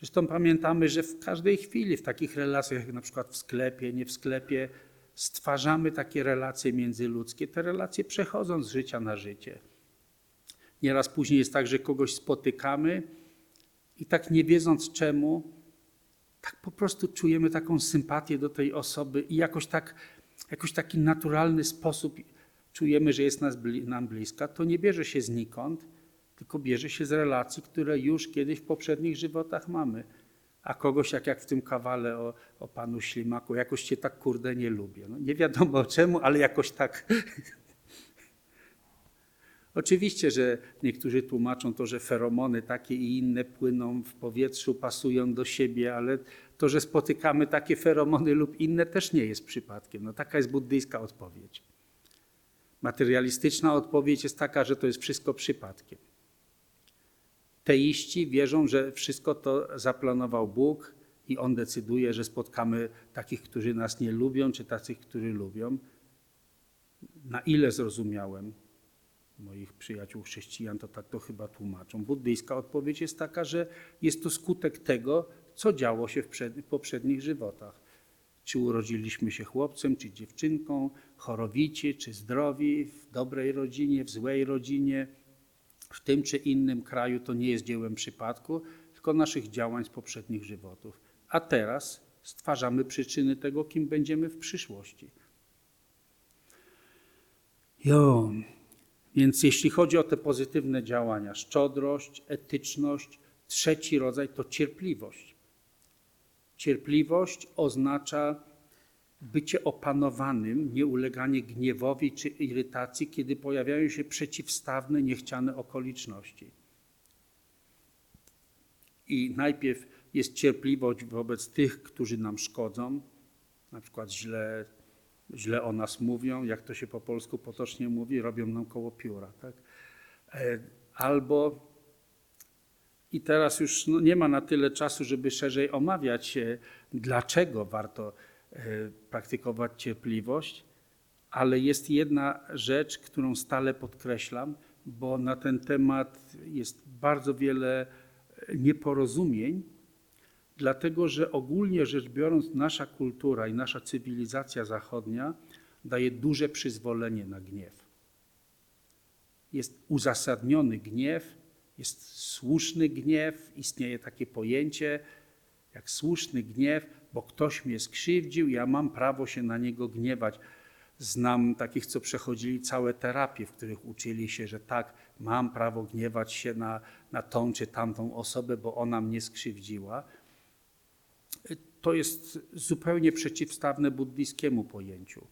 Zresztą pamiętamy, że w każdej chwili, w takich relacjach, jak na przykład w sklepie, nie w sklepie, stwarzamy takie relacje międzyludzkie. Te relacje przechodzą z życia na życie. Nieraz później jest tak, że kogoś spotykamy i tak nie wiedząc czemu, tak po prostu czujemy taką sympatię do tej osoby i jakoś tak, jakoś taki naturalny sposób czujemy, że jest nas, nam bliska. To nie bierze się znikąd, tylko bierze się z relacji, które już kiedyś w poprzednich żywotach mamy a kogoś, jak, jak w tym kawale o, o panu Ślimaku, jakoś cię tak kurde nie lubię. No, nie wiadomo czemu, ale jakoś tak. Oczywiście, że niektórzy tłumaczą to, że feromony takie i inne płyną w powietrzu, pasują do siebie, ale to, że spotykamy takie feromony lub inne też nie jest przypadkiem. No, taka jest buddyjska odpowiedź. Materialistyczna odpowiedź jest taka, że to jest wszystko przypadkiem. Teiści wierzą, że wszystko to zaplanował Bóg i On decyduje, że spotkamy takich, którzy nas nie lubią, czy takich, którzy lubią. Na ile zrozumiałem moich przyjaciół chrześcijan, to tak to chyba tłumaczą. Buddyjska odpowiedź jest taka, że jest to skutek tego, co działo się w, poprzednich żywotach. Czy urodziliśmy się chłopcem, czy dziewczynką, chorowici, czy zdrowi, w dobrej rodzinie, w złej rodzinie – w tym czy innym kraju to nie jest dziełem przypadku, tylko naszych działań z poprzednich żywotów. A teraz stwarzamy przyczyny tego, kim będziemy w przyszłości. Jo, więc jeśli chodzi o te pozytywne działania, szczodrość, etyczność, trzeci rodzaj to cierpliwość. Cierpliwość oznacza bycie opanowanym, nieuleganie gniewowi czy irytacji, kiedy pojawiają się przeciwstawne, niechciane okoliczności. I najpierw jest cierpliwość wobec tych, którzy nam szkodzą, na przykład źle, źle o nas mówią, jak to się po polsku potocznie mówi, robią nam koło pióra. Tak? E, albo i teraz już no, nie ma na tyle czasu, żeby szerzej omawiać, dlaczego warto praktykować cierpliwość, ale jest jedna rzecz, którą stale podkreślam, bo na ten temat jest bardzo wiele nieporozumień, dlatego że ogólnie rzecz biorąc, nasza kultura i nasza cywilizacja zachodnia daje duże przyzwolenie na gniew. Jest uzasadniony gniew, jest słuszny gniew, istnieje takie pojęcie jak słuszny gniew, bo ktoś mnie skrzywdził, ja mam prawo się na niego gniewać. Znam takich, co przechodzili całe terapie, w których uczyli się, że tak, mam prawo gniewać się na, na tą czy tamtą osobę, bo ona mnie skrzywdziła. To jest zupełnie przeciwstawne buddyjskiemu pojęciu.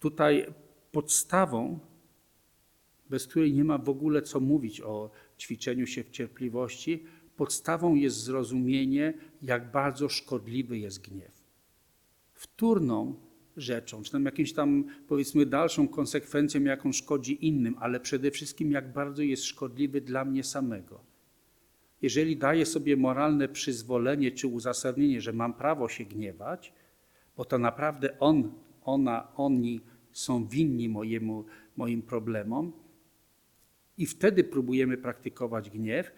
Tutaj podstawą, bez której nie ma w ogóle co mówić o ćwiczeniu się w cierpliwości, podstawą jest zrozumienie, jak bardzo szkodliwy jest gniew. Wtórną rzeczą, czy tam jakimś tam powiedzmy dalszą konsekwencją, jaką szkodzi innym, ale przede wszystkim jak bardzo jest szkodliwy dla mnie samego. Jeżeli daję sobie moralne przyzwolenie czy uzasadnienie, że mam prawo się gniewać, bo to naprawdę on, ona, oni są winni mojemu, moim problemom, i wtedy próbujemy praktykować gniew,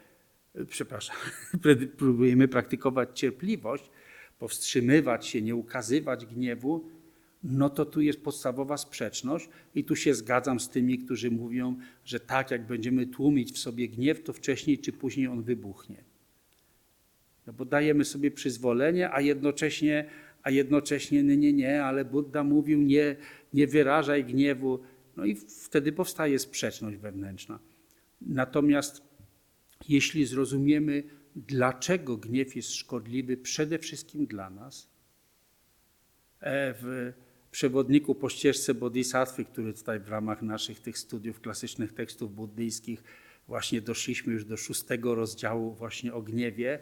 przepraszam, próbujemy praktykować cierpliwość, powstrzymywać się, nie ukazywać gniewu, no to tu jest podstawowa sprzeczność i tu się zgadzam z tymi, którzy mówią, że tak jak będziemy tłumić w sobie gniew, to wcześniej czy później on wybuchnie. No bo dajemy sobie przyzwolenie, a jednocześnie, a jednocześnie nie, nie, nie, ale Buddha mówił nie, nie wyrażaj gniewu. No i wtedy powstaje sprzeczność wewnętrzna. Natomiast jeśli zrozumiemy, dlaczego gniew jest szkodliwy przede wszystkim dla nas, e, w przewodniku po ścieżce Bodhisattwy, który tutaj w ramach naszych tych studiów klasycznych tekstów buddyjskich właśnie doszliśmy już do szóstego rozdziału właśnie o gniewie,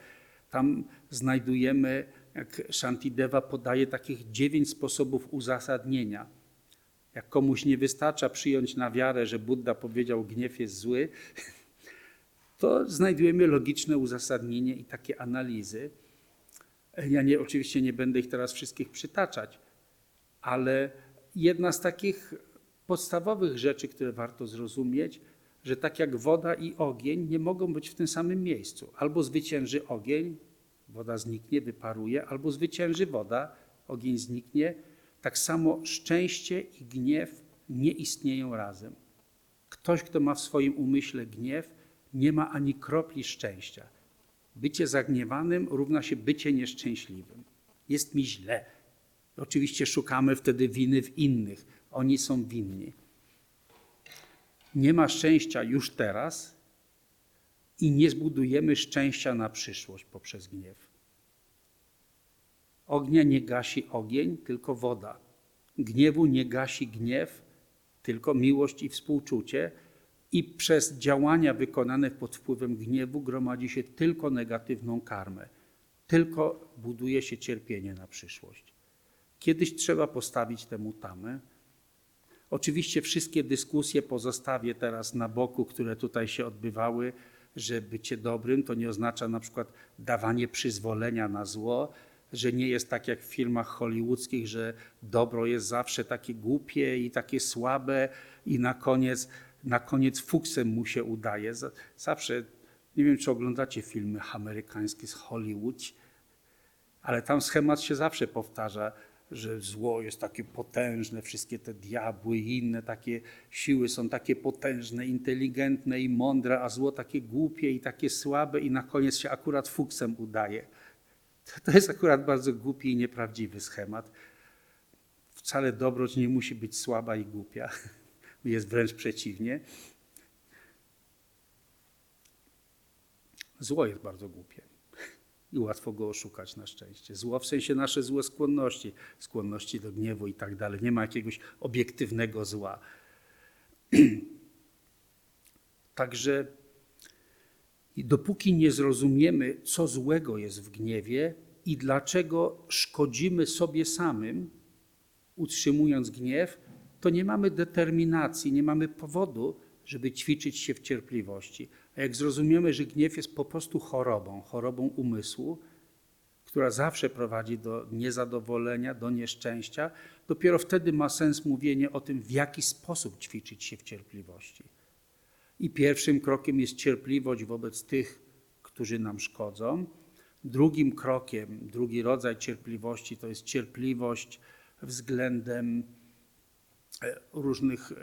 tam znajdujemy, jak Shantideva podaje takich dziewięć sposobów uzasadnienia. Jak komuś nie wystarcza przyjąć na wiarę, że Buddha powiedział, gniew jest zły, to znajdujemy logiczne uzasadnienie i takie analizy. Ja nie, oczywiście nie będę ich teraz wszystkich przytaczać, ale jedna z takich podstawowych rzeczy, które warto zrozumieć, że tak jak woda i ogień nie mogą być w tym samym miejscu. Albo zwycięży ogień, woda zniknie, wyparuje, albo zwycięży woda, ogień zniknie. Tak samo szczęście i gniew nie istnieją razem. Ktoś, kto ma w swoim umyśle gniew, nie ma ani kropli szczęścia. Bycie zagniewanym równa się bycie nieszczęśliwym. Jest mi źle. Oczywiście szukamy wtedy winy w innych. Oni są winni. Nie ma szczęścia już teraz i nie zbudujemy szczęścia na przyszłość poprzez gniew. Ognia nie gasi ogień, tylko woda. Gniewu nie gasi gniew, tylko miłość i współczucie i przez działania wykonane pod wpływem gniewu gromadzi się tylko negatywną karmę, tylko buduje się cierpienie na przyszłość. Kiedyś trzeba postawić temu tamę. Oczywiście wszystkie dyskusje pozostawię teraz na boku, które tutaj się odbywały, że bycie dobrym to nie oznacza na przykład dawanie przyzwolenia na zło, że nie jest tak jak w filmach hollywoodzkich, że dobro jest zawsze takie głupie i takie słabe i na koniec na koniec fuksem mu się udaje. Zawsze, nie wiem czy oglądacie filmy amerykańskie z Hollywood, ale tam schemat się zawsze powtarza, że zło jest takie potężne, wszystkie te diabły i inne takie siły są takie potężne, inteligentne i mądre, a zło takie głupie i takie słabe i na koniec się akurat fuksem udaje. To jest akurat bardzo głupi i nieprawdziwy schemat. Wcale dobroć nie musi być słaba i głupia. Jest wręcz przeciwnie. Zło jest bardzo głupie i łatwo go oszukać na szczęście. Zło w sensie nasze złe skłonności, skłonności do gniewu i tak dalej. Nie ma jakiegoś obiektywnego zła. Także dopóki nie zrozumiemy, co złego jest w gniewie i dlaczego szkodzimy sobie samym, utrzymując gniew, to nie mamy determinacji, nie mamy powodu, żeby ćwiczyć się w cierpliwości. A jak zrozumiemy, że gniew jest po prostu chorobą, chorobą umysłu, która zawsze prowadzi do niezadowolenia, do nieszczęścia, dopiero wtedy ma sens mówienie o tym, w jaki sposób ćwiczyć się w cierpliwości. I pierwszym krokiem jest cierpliwość wobec tych, którzy nam szkodzą. Drugim krokiem, drugi rodzaj cierpliwości to jest cierpliwość względem różnych e,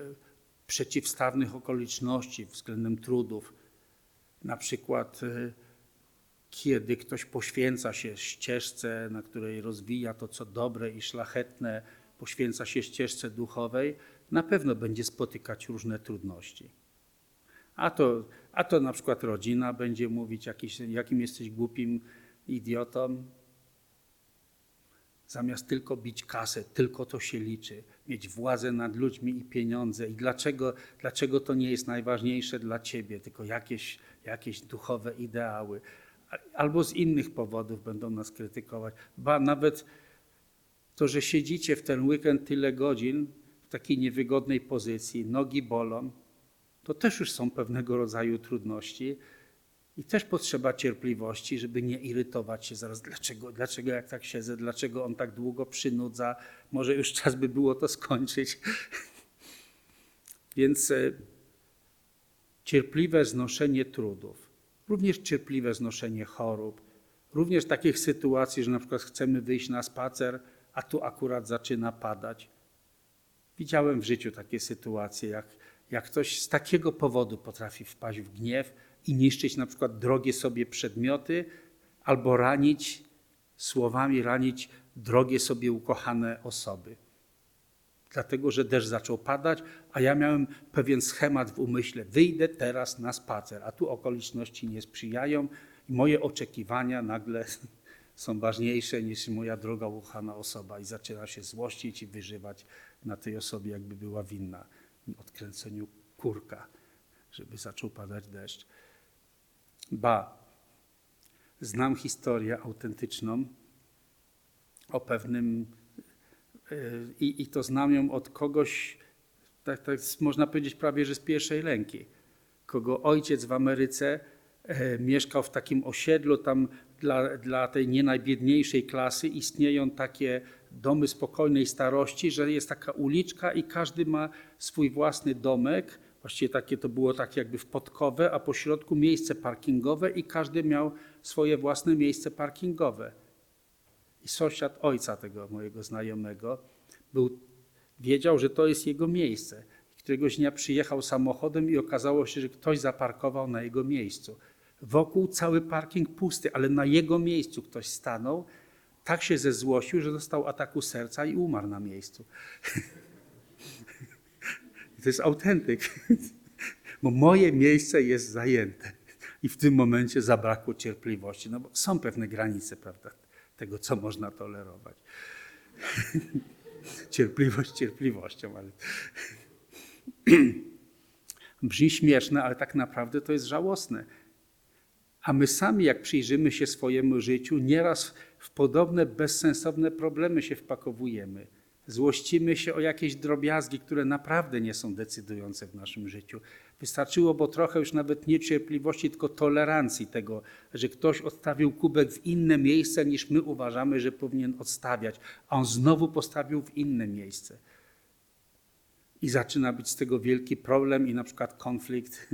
przeciwstawnych okoliczności, względem trudów. Na przykład, e, kiedy ktoś poświęca się ścieżce, na której rozwija to, co dobre i szlachetne, poświęca się ścieżce duchowej, na pewno będzie spotykać różne trudności. A to, a to na przykład rodzina będzie mówić, jakiś, jakim jesteś głupim idiotą. Zamiast tylko bić kasę, tylko to się liczy, mieć władzę nad ludźmi i pieniądze. I dlaczego, dlaczego to nie jest najważniejsze dla ciebie, tylko jakieś, jakieś duchowe ideały? Albo z innych powodów będą nas krytykować. Ba, nawet to, że siedzicie w ten weekend tyle godzin w takiej niewygodnej pozycji, nogi bolą, to też już są pewnego rodzaju trudności i też potrzeba cierpliwości, żeby nie irytować się zaraz, dlaczego, dlaczego jak tak siedzę, dlaczego on tak długo przynudza, może już czas by było to skończyć. Więc e, cierpliwe znoszenie trudów, również cierpliwe znoszenie chorób, również takich sytuacji, że na przykład chcemy wyjść na spacer, a tu akurat zaczyna padać. Widziałem w życiu takie sytuacje, jak, jak ktoś z takiego powodu potrafi wpaść w gniew i niszczyć na przykład drogie sobie przedmioty, albo ranić słowami, ranić drogie sobie ukochane osoby. Dlatego, że deszcz zaczął padać, a ja miałem pewien schemat w umyśle. Wyjdę teraz na spacer, a tu okoliczności nie sprzyjają i moje oczekiwania nagle są ważniejsze niż moja droga ukochana osoba i zaczyna się złościć i wyżywać na tej osobie, jakby była winna odkręceniu kurka, żeby zaczął padać deszcz. Ba, znam historię autentyczną o pewnym, yy, i, i to znam ją od kogoś, tak, tak można powiedzieć prawie, że z pierwszej ręki, kogo ojciec w Ameryce e, mieszkał w takim osiedlu, tam dla, dla tej nie najbiedniejszej klasy istnieją takie domy spokojnej starości, że jest taka uliczka i każdy ma swój własny domek. Właściwie takie to było tak jakby w podkowe, a po środku miejsce parkingowe i każdy miał swoje własne miejsce parkingowe. I sąsiad ojca tego mojego znajomego był, wiedział, że to jest jego miejsce. Któregoś dnia przyjechał samochodem i okazało się, że ktoś zaparkował na jego miejscu. Wokół cały parking pusty, ale na jego miejscu ktoś stanął tak się zezłościł, że dostał ataku serca i umarł na miejscu. to jest autentyk, bo moje miejsce jest zajęte. I w tym momencie zabrakło cierpliwości, no bo są pewne granice, prawda, tego, co można tolerować. Cierpliwość cierpliwością, ale brzmi śmieszne, ale tak naprawdę to jest żałosne. A my sami, jak przyjrzymy się swojemu życiu, nieraz w podobne bezsensowne problemy się wpakowujemy. Złościmy się o jakieś drobiazgi, które naprawdę nie są decydujące w naszym życiu. Wystarczyłoby trochę już nawet niecierpliwości, tylko tolerancji tego, że ktoś odstawił kubek w inne miejsce niż my uważamy, że powinien odstawiać, a on znowu postawił w inne miejsce. I zaczyna być z tego wielki problem i na przykład konflikt.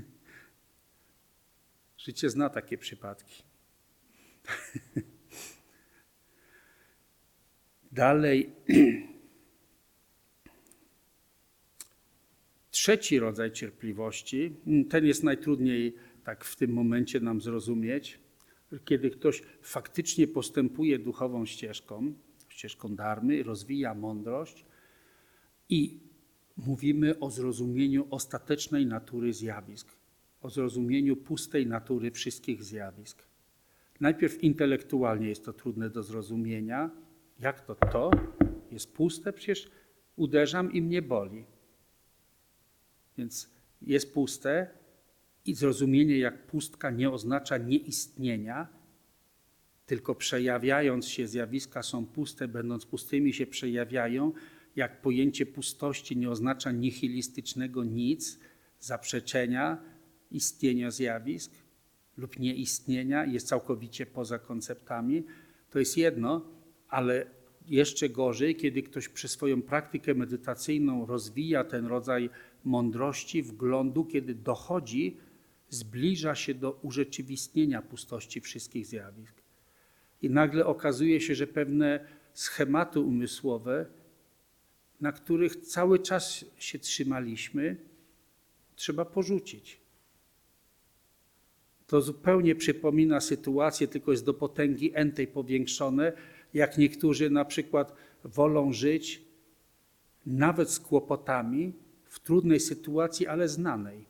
Życie zna takie przypadki. Dalej, trzeci rodzaj cierpliwości, ten jest najtrudniej tak w tym momencie nam zrozumieć, kiedy ktoś faktycznie postępuje duchową ścieżką, ścieżką darmy, rozwija mądrość i mówimy o zrozumieniu ostatecznej natury zjawisk, o zrozumieniu pustej natury wszystkich zjawisk. Najpierw intelektualnie jest to trudne do zrozumienia, jak to to jest puste? Przecież uderzam i mnie boli. Więc jest puste i zrozumienie, jak pustka nie oznacza nieistnienia, tylko przejawiając się zjawiska są puste, będąc pustymi się przejawiają, jak pojęcie pustości nie oznacza nihilistycznego nic, zaprzeczenia istnienia zjawisk lub nieistnienia, jest całkowicie poza konceptami, to jest jedno, ale jeszcze gorzej, kiedy ktoś przez swoją praktykę medytacyjną rozwija ten rodzaj mądrości, wglądu, kiedy dochodzi zbliża się do urzeczywistnienia pustości wszystkich zjawisk. I nagle okazuje się, że pewne schematy umysłowe, na których cały czas się trzymaliśmy, trzeba porzucić. To zupełnie przypomina sytuację, tylko jest do potęgi entej powiększone, jak niektórzy na przykład wolą żyć nawet z kłopotami w trudnej sytuacji, ale znanej.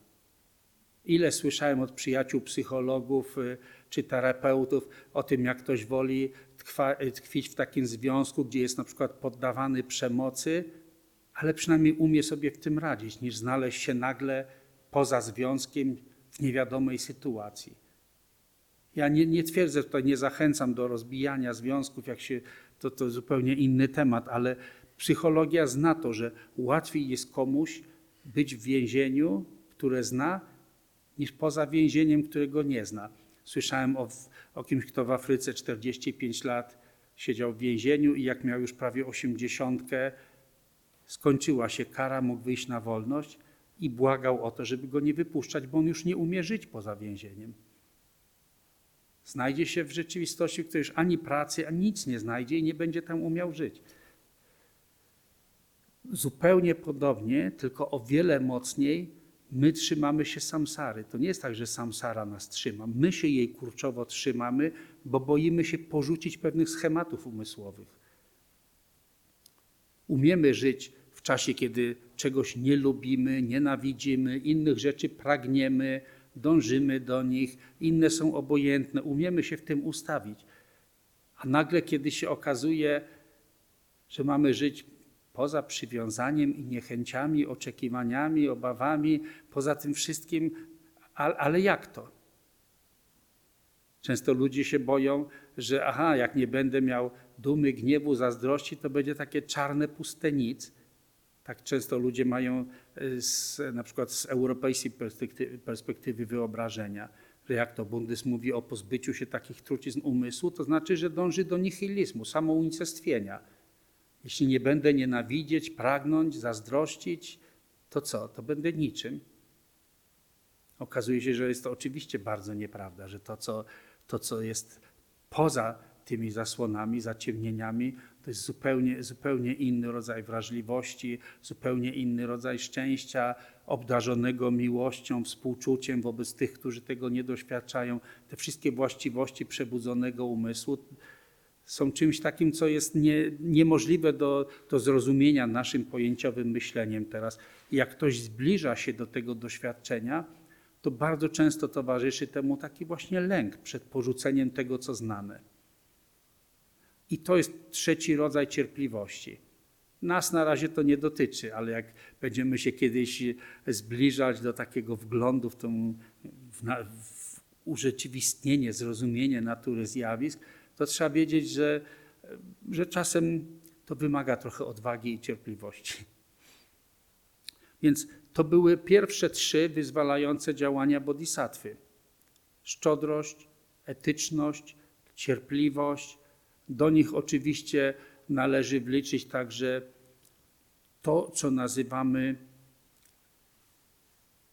Ile słyszałem od przyjaciół psychologów y, czy terapeutów o tym, jak ktoś woli tkwa, y, tkwić w takim związku, gdzie jest na przykład poddawany przemocy, ale przynajmniej umie sobie w tym radzić, niż znaleźć się nagle poza związkiem w niewiadomej sytuacji. Ja nie, nie twierdzę tutaj, nie zachęcam do rozbijania związków, jak się, to, to zupełnie inny temat, ale psychologia zna to, że łatwiej jest komuś być w więzieniu, które zna, niż poza więzieniem, którego nie zna. Słyszałem o, o kimś, kto w Afryce 45 lat siedział w więzieniu i jak miał już prawie 80, skończyła się kara, mógł wyjść na wolność i błagał o to, żeby go nie wypuszczać, bo on już nie umie żyć poza więzieniem. Znajdzie się w rzeczywistości, w której już ani pracy, ani nic nie znajdzie i nie będzie tam umiał żyć. Zupełnie podobnie, tylko o wiele mocniej, my trzymamy się samsary. To nie jest tak, że samsara nas trzyma. My się jej kurczowo trzymamy, bo boimy się porzucić pewnych schematów umysłowych. Umiemy żyć w czasie, kiedy czegoś nie lubimy, nienawidzimy, innych rzeczy pragniemy, dążymy do nich, inne są obojętne, umiemy się w tym ustawić. A nagle, kiedy się okazuje, że mamy żyć poza przywiązaniem i niechęciami, oczekiwaniami, obawami, poza tym wszystkim, ale jak to? Często ludzie się boją, że aha, jak nie będę miał dumy, gniewu, zazdrości, to będzie takie czarne puste nic. Tak często ludzie mają y, z, na przykład z europejskiej perspektywy, perspektywy wyobrażenia, że jak to Bundes mówi o pozbyciu się takich trucizn umysłu, to znaczy, że dąży do nihilizmu, samounicestwienia. Jeśli nie będę nienawidzieć, pragnąć, zazdrościć, to co? To będę niczym. Okazuje się, że jest to oczywiście bardzo nieprawda, że to, co, to, co jest poza tymi zasłonami, zaciemnieniami, to jest zupełnie, zupełnie inny rodzaj wrażliwości, zupełnie inny rodzaj szczęścia, obdarzonego miłością, współczuciem wobec tych, którzy tego nie doświadczają. Te wszystkie właściwości przebudzonego umysłu są czymś takim, co jest nie, niemożliwe do, do zrozumienia naszym pojęciowym myśleniem teraz. Jak ktoś zbliża się do tego doświadczenia, to bardzo często towarzyszy temu taki właśnie lęk przed porzuceniem tego, co znane. I to jest trzeci rodzaj cierpliwości. Nas na razie to nie dotyczy, ale jak będziemy się kiedyś zbliżać do takiego wglądu w, tą, w, w urzeczywistnienie, zrozumienie natury zjawisk, to trzeba wiedzieć, że, że czasem to wymaga trochę odwagi i cierpliwości. Więc to były pierwsze trzy wyzwalające działania bodhisattwy. Szczodrość, etyczność, cierpliwość. Do nich oczywiście należy wliczyć także to, co nazywamy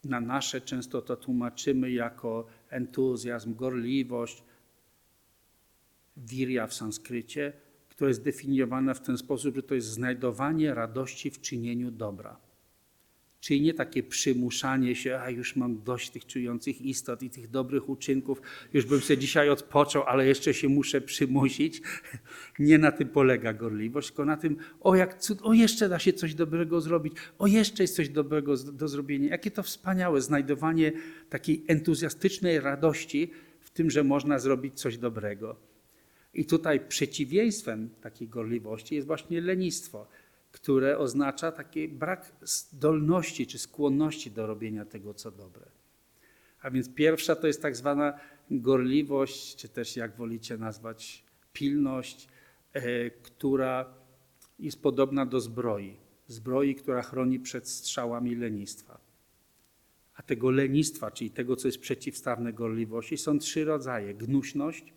na nasze, często to tłumaczymy jako entuzjazm, gorliwość, wirya w sanskrycie, która jest definiowana w ten sposób, że to jest znajdowanie radości w czynieniu dobra. Czyli nie takie przymuszanie się, a już mam dość tych czujących istot i tych dobrych uczynków, już bym sobie dzisiaj odpoczął, ale jeszcze się muszę przymusić. Nie na tym polega gorliwość, tylko na tym, o jak cud, o jeszcze da się coś dobrego zrobić, o jeszcze jest coś dobrego do zrobienia. Jakie to wspaniałe znajdowanie takiej entuzjastycznej radości w tym, że można zrobić coś dobrego. I tutaj przeciwieństwem takiej gorliwości jest właśnie lenistwo które oznacza taki brak zdolności czy skłonności do robienia tego, co dobre. A więc pierwsza to jest tak zwana gorliwość, czy też jak wolicie nazwać, pilność, e, która jest podobna do zbroi. Zbroi, która chroni przed strzałami lenistwa. A tego lenistwa, czyli tego, co jest przeciwstawne gorliwości, są trzy rodzaje. Gnuśność,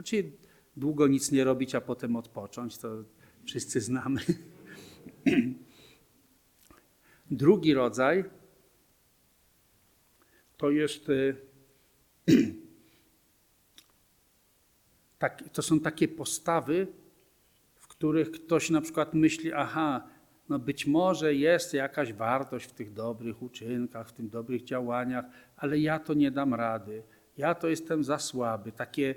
znaczy długo nic nie robić, a potem odpocząć, to wszyscy znamy. Drugi rodzaj to jest. y, tak, to są takie postawy, w których ktoś na przykład myśli, aha, no być może jest jakaś wartość w tych dobrych uczynkach, w tych dobrych działaniach, ale ja to nie dam rady. Ja to jestem za słaby. Takie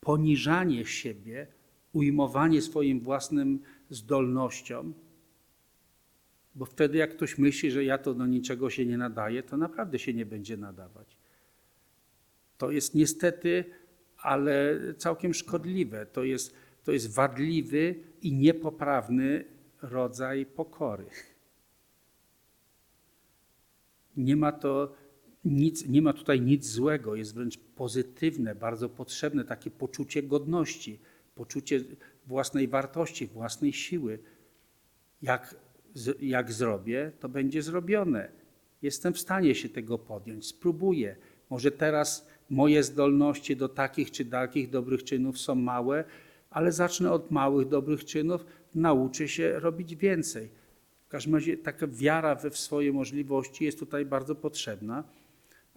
poniżanie siebie, ujmowanie swoim własnym zdolnościom, bo wtedy jak ktoś myśli, że ja to do niczego się nie nadaje, to naprawdę się nie będzie nadawać. To jest niestety, ale całkiem szkodliwe. To jest, to jest wadliwy i niepoprawny rodzaj pokory. Nie ma to nic, nie ma tutaj nic złego, jest wręcz pozytywne, bardzo potrzebne takie poczucie godności, poczucie własnej wartości, własnej siły. Jak, jak zrobię, to będzie zrobione. Jestem w stanie się tego podjąć, spróbuję. Może teraz moje zdolności do takich czy takich dobrych czynów są małe, ale zacznę od małych dobrych czynów, nauczę się robić więcej. W każdym razie taka wiara we w swoje możliwości jest tutaj bardzo potrzebna,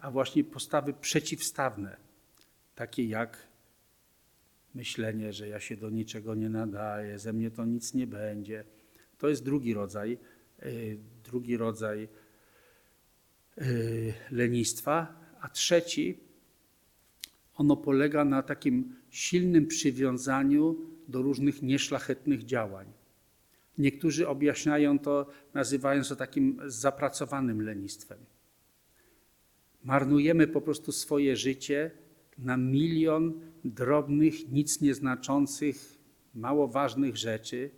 a właśnie postawy przeciwstawne, takie jak myślenie, że ja się do niczego nie nadaję, ze mnie to nic nie będzie. To jest drugi rodzaj, y, drugi rodzaj y, lenistwa, a trzeci ono polega na takim silnym przywiązaniu do różnych nieszlachetnych działań. Niektórzy objaśniają to, nazywając to takim zapracowanym lenistwem. Marnujemy po prostu swoje życie na milion drobnych, nic nieznaczących, mało ważnych rzeczy,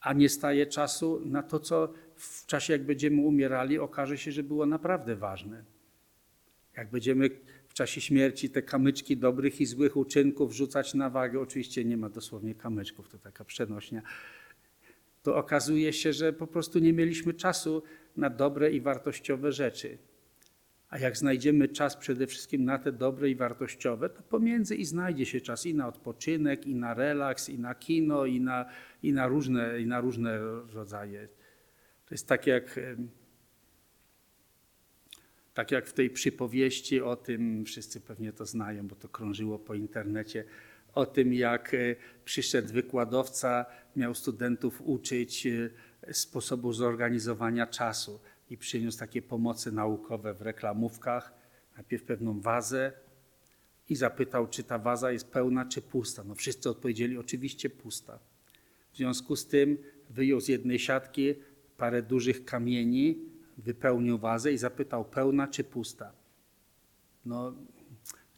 a nie staje czasu na to, co w czasie, jak będziemy umierali, okaże się, że było naprawdę ważne. Jak będziemy w czasie śmierci te kamyczki dobrych i złych uczynków rzucać na wagę, oczywiście nie ma dosłownie kamyczków, to taka przenośnia, to okazuje się, że po prostu nie mieliśmy czasu na dobre i wartościowe rzeczy. A jak znajdziemy czas przede wszystkim na te dobre i wartościowe, to pomiędzy i znajdzie się czas i na odpoczynek, i na relaks, i na kino, i na, i na, różne, i na różne rodzaje. To jest tak jak, tak jak w tej przypowieści o tym, wszyscy pewnie to znają, bo to krążyło po internecie, o tym jak e, przyszedł wykładowca, miał studentów uczyć e, sposobu zorganizowania czasu i przyniósł takie pomocy naukowe w reklamówkach. Najpierw pewną wazę i zapytał, czy ta waza jest pełna, czy pusta. No wszyscy odpowiedzieli, oczywiście pusta. W związku z tym wyjął z jednej siatki parę dużych kamieni, wypełnił wazę i zapytał, pełna czy pusta. No,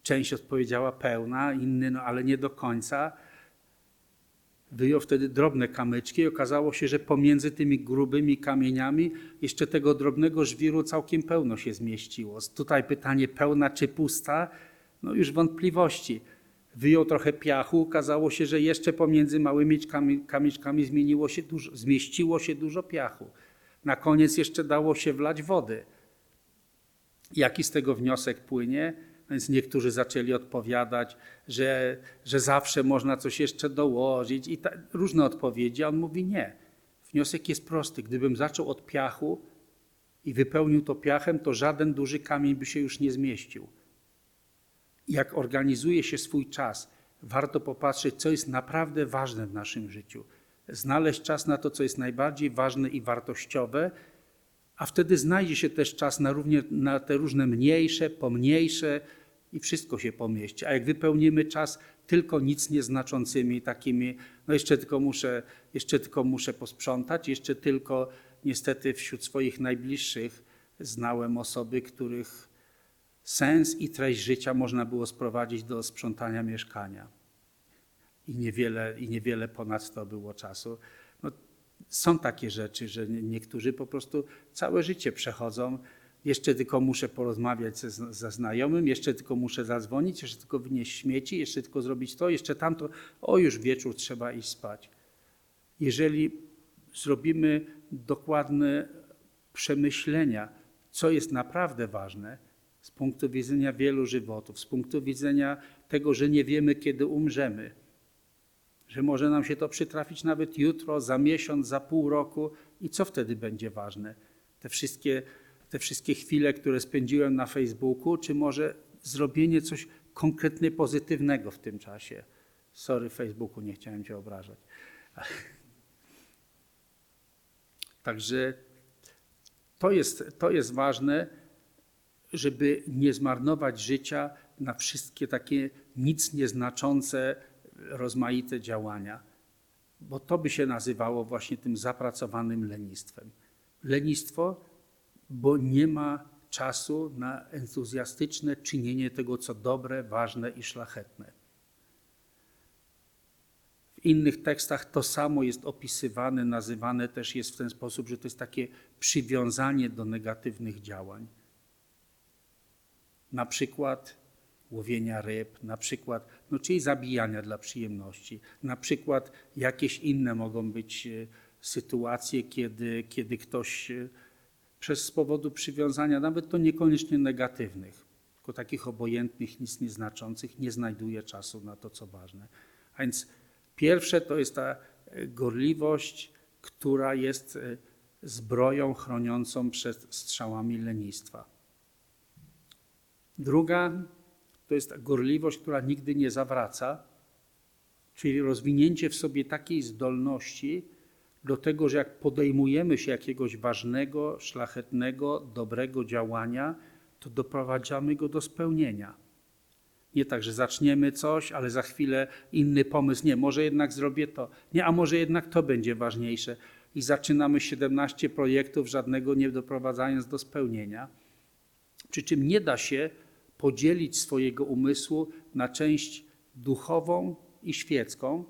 część odpowiedziała pełna, inny, no ale nie do końca. Wyjął wtedy drobne kamyczki i okazało się, że pomiędzy tymi grubymi kamieniami jeszcze tego drobnego żwiru całkiem pełno się zmieściło. Tutaj pytanie pełna czy pusta, no już wątpliwości. Wyjął trochę piachu, okazało się, że jeszcze pomiędzy małymi kami- kamyczkami zmieniło się dużo, zmieściło się dużo piachu. Na koniec jeszcze dało się wlać wody. Jaki z tego wniosek płynie? Więc niektórzy zaczęli odpowiadać, że, że zawsze można coś jeszcze dołożyć i ta, różne odpowiedzi. A on mówi nie. Wniosek jest prosty. Gdybym zaczął od piachu i wypełnił to piachem, to żaden duży kamień by się już nie zmieścił. Jak organizuje się swój czas, warto popatrzeć, co jest naprawdę ważne w naszym życiu. Znaleźć czas na to, co jest najbardziej ważne i wartościowe, a wtedy znajdzie się też czas na, równie, na te różne mniejsze, pomniejsze i wszystko się pomieści. A jak wypełnimy czas tylko nic nieznaczącymi takimi, no jeszcze tylko muszę, jeszcze tylko muszę posprzątać, jeszcze tylko niestety wśród swoich najbliższych znałem osoby, których sens i treść życia można było sprowadzić do sprzątania mieszkania. I niewiele, i niewiele ponad to było czasu. No, są takie rzeczy, że nie- niektórzy po prostu całe życie przechodzą. Jeszcze tylko muszę porozmawiać ze, ze znajomym, jeszcze tylko muszę zadzwonić, jeszcze tylko wynieść śmieci, jeszcze tylko zrobić to, jeszcze tamto. O, już wieczór trzeba iść spać. Jeżeli zrobimy dokładne przemyślenia, co jest naprawdę ważne z punktu widzenia wielu żywotów, z punktu widzenia tego, że nie wiemy, kiedy umrzemy, że może nam się to przytrafić nawet jutro, za miesiąc, za pół roku i co wtedy będzie ważne? Te wszystkie te wszystkie chwile, które spędziłem na Facebooku, czy może zrobienie coś konkretnie pozytywnego w tym czasie. Sorry, Facebooku, nie chciałem Cię obrażać. Także to jest, to jest ważne, żeby nie zmarnować życia na wszystkie takie nic nieznaczące, rozmaite działania, bo to by się nazywało właśnie tym zapracowanym lenistwem. Lenistwo, bo nie ma czasu na entuzjastyczne czynienie tego, co dobre, ważne i szlachetne. W innych tekstach to samo jest opisywane, nazywane też jest w ten sposób, że to jest takie przywiązanie do negatywnych działań. Na przykład łowienia ryb, na przykład, no czyli zabijania dla przyjemności, na przykład jakieś inne mogą być e, sytuacje, kiedy, kiedy ktoś e, przez z powodu przywiązania, nawet to niekoniecznie negatywnych, tylko takich obojętnych, nic nieznaczących, nie znajduje czasu na to, co ważne. A więc pierwsze to jest ta e, gorliwość, która jest zbroją chroniącą przed strzałami lenistwa. Druga to jest gorliwość, która nigdy nie zawraca, czyli rozwinięcie w sobie takiej zdolności do tego, że jak podejmujemy się jakiegoś ważnego, szlachetnego, dobrego działania, to doprowadzamy go do spełnienia. Nie tak, że zaczniemy coś, ale za chwilę inny pomysł. Nie, może jednak zrobię to. Nie, a może jednak to będzie ważniejsze. I zaczynamy 17 projektów, żadnego nie doprowadzając do spełnienia. Przy czym nie da się podzielić swojego umysłu na część duchową i świecką.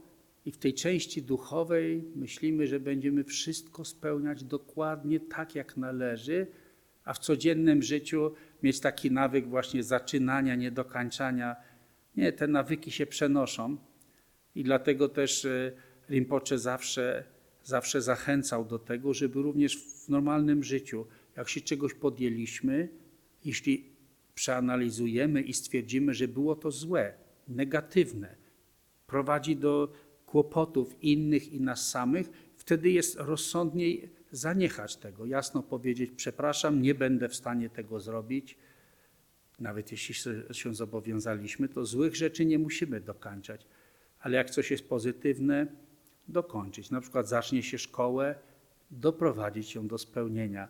I w tej części duchowej myślimy, że będziemy wszystko spełniać dokładnie tak, jak należy, a w codziennym życiu mieć taki nawyk właśnie zaczynania, niedokańczania. Nie, te nawyki się przenoszą i dlatego też e, Rinpoche zawsze, zawsze zachęcał do tego, żeby również w normalnym życiu, jak się czegoś podjęliśmy, jeśli przeanalizujemy i stwierdzimy, że było to złe, negatywne, prowadzi do kłopotów innych i nas samych, wtedy jest rozsądniej zaniechać tego, jasno powiedzieć: Przepraszam, nie będę w stanie tego zrobić. Nawet jeśli się zobowiązaliśmy, to złych rzeczy nie musimy dokańczać, ale jak coś jest pozytywne, dokończyć. Na przykład zacznie się szkołę, doprowadzić ją do spełnienia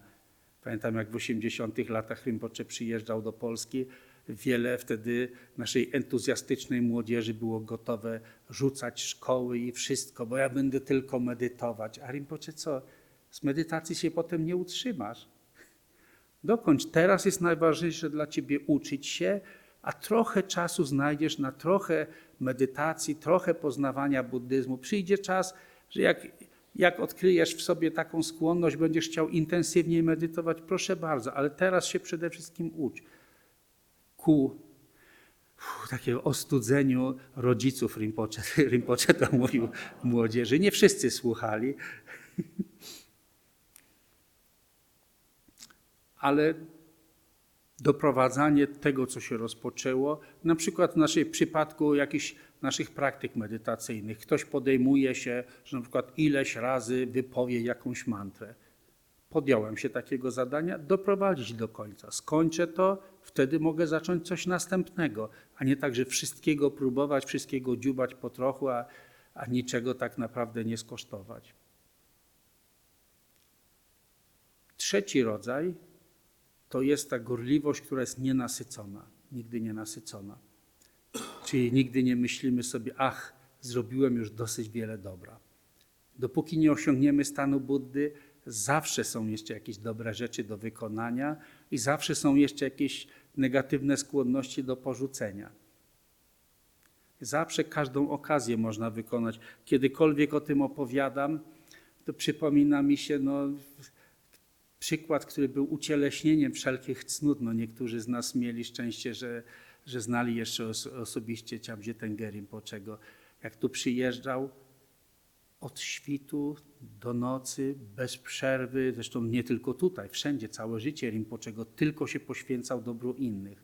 Pamiętam, jak w 80 latach Rinpoche przyjeżdżał do Polski, wiele wtedy naszej entuzjastycznej młodzieży było gotowe rzucać szkoły i wszystko, bo ja będę tylko medytować. A Rinpoche co? Z medytacji się potem nie utrzymasz. Dokończ. Teraz jest najważniejsze dla ciebie uczyć się, a trochę czasu znajdziesz na trochę medytacji, trochę poznawania buddyzmu. Przyjdzie czas, że jak jak odkryjesz w sobie taką skłonność, będziesz chciał intensywniej medytować, proszę bardzo, ale teraz się przede wszystkim ucz ku takiego ostudzeniu rodziców Rinpoche. Rinpoche to mówił młodzieży. Nie wszyscy słuchali. Ale doprowadzanie tego, co się rozpoczęło, na przykład w naszym przypadku jakichś naszych praktyk medytacyjnych. Ktoś podejmuje się, że na przykład ileś razy wypowie jakąś mantrę. Podjąłem się takiego zadania, doprowadzić do końca. Skończę to, wtedy mogę zacząć coś następnego, a nie tak, że wszystkiego próbować, wszystkiego dziubać po trochu, a, a niczego tak naprawdę nie skosztować. Trzeci rodzaj to jest ta gorliwość, która jest nienasycona, nigdy nienasycona. Czyli nigdy nie myślimy sobie, ach, zrobiłem już dosyć wiele dobra. Dopóki nie osiągniemy stanu Buddy, zawsze są jeszcze jakieś dobre rzeczy do wykonania i zawsze są jeszcze jakieś negatywne skłonności do porzucenia. Zawsze każdą okazję można wykonać. Kiedykolwiek o tym opowiadam, to przypomina mi się no, przykład, który był ucieleśnieniem wszelkich cnót. No, niektórzy z nas mieli szczęście, że że znali jeszcze osobiście Ciamdzie Tengerim czego Jak tu przyjeżdżał od świtu do nocy, bez przerwy, zresztą nie tylko tutaj, wszędzie, całe życie Rinpoczego tylko się poświęcał dobru innych.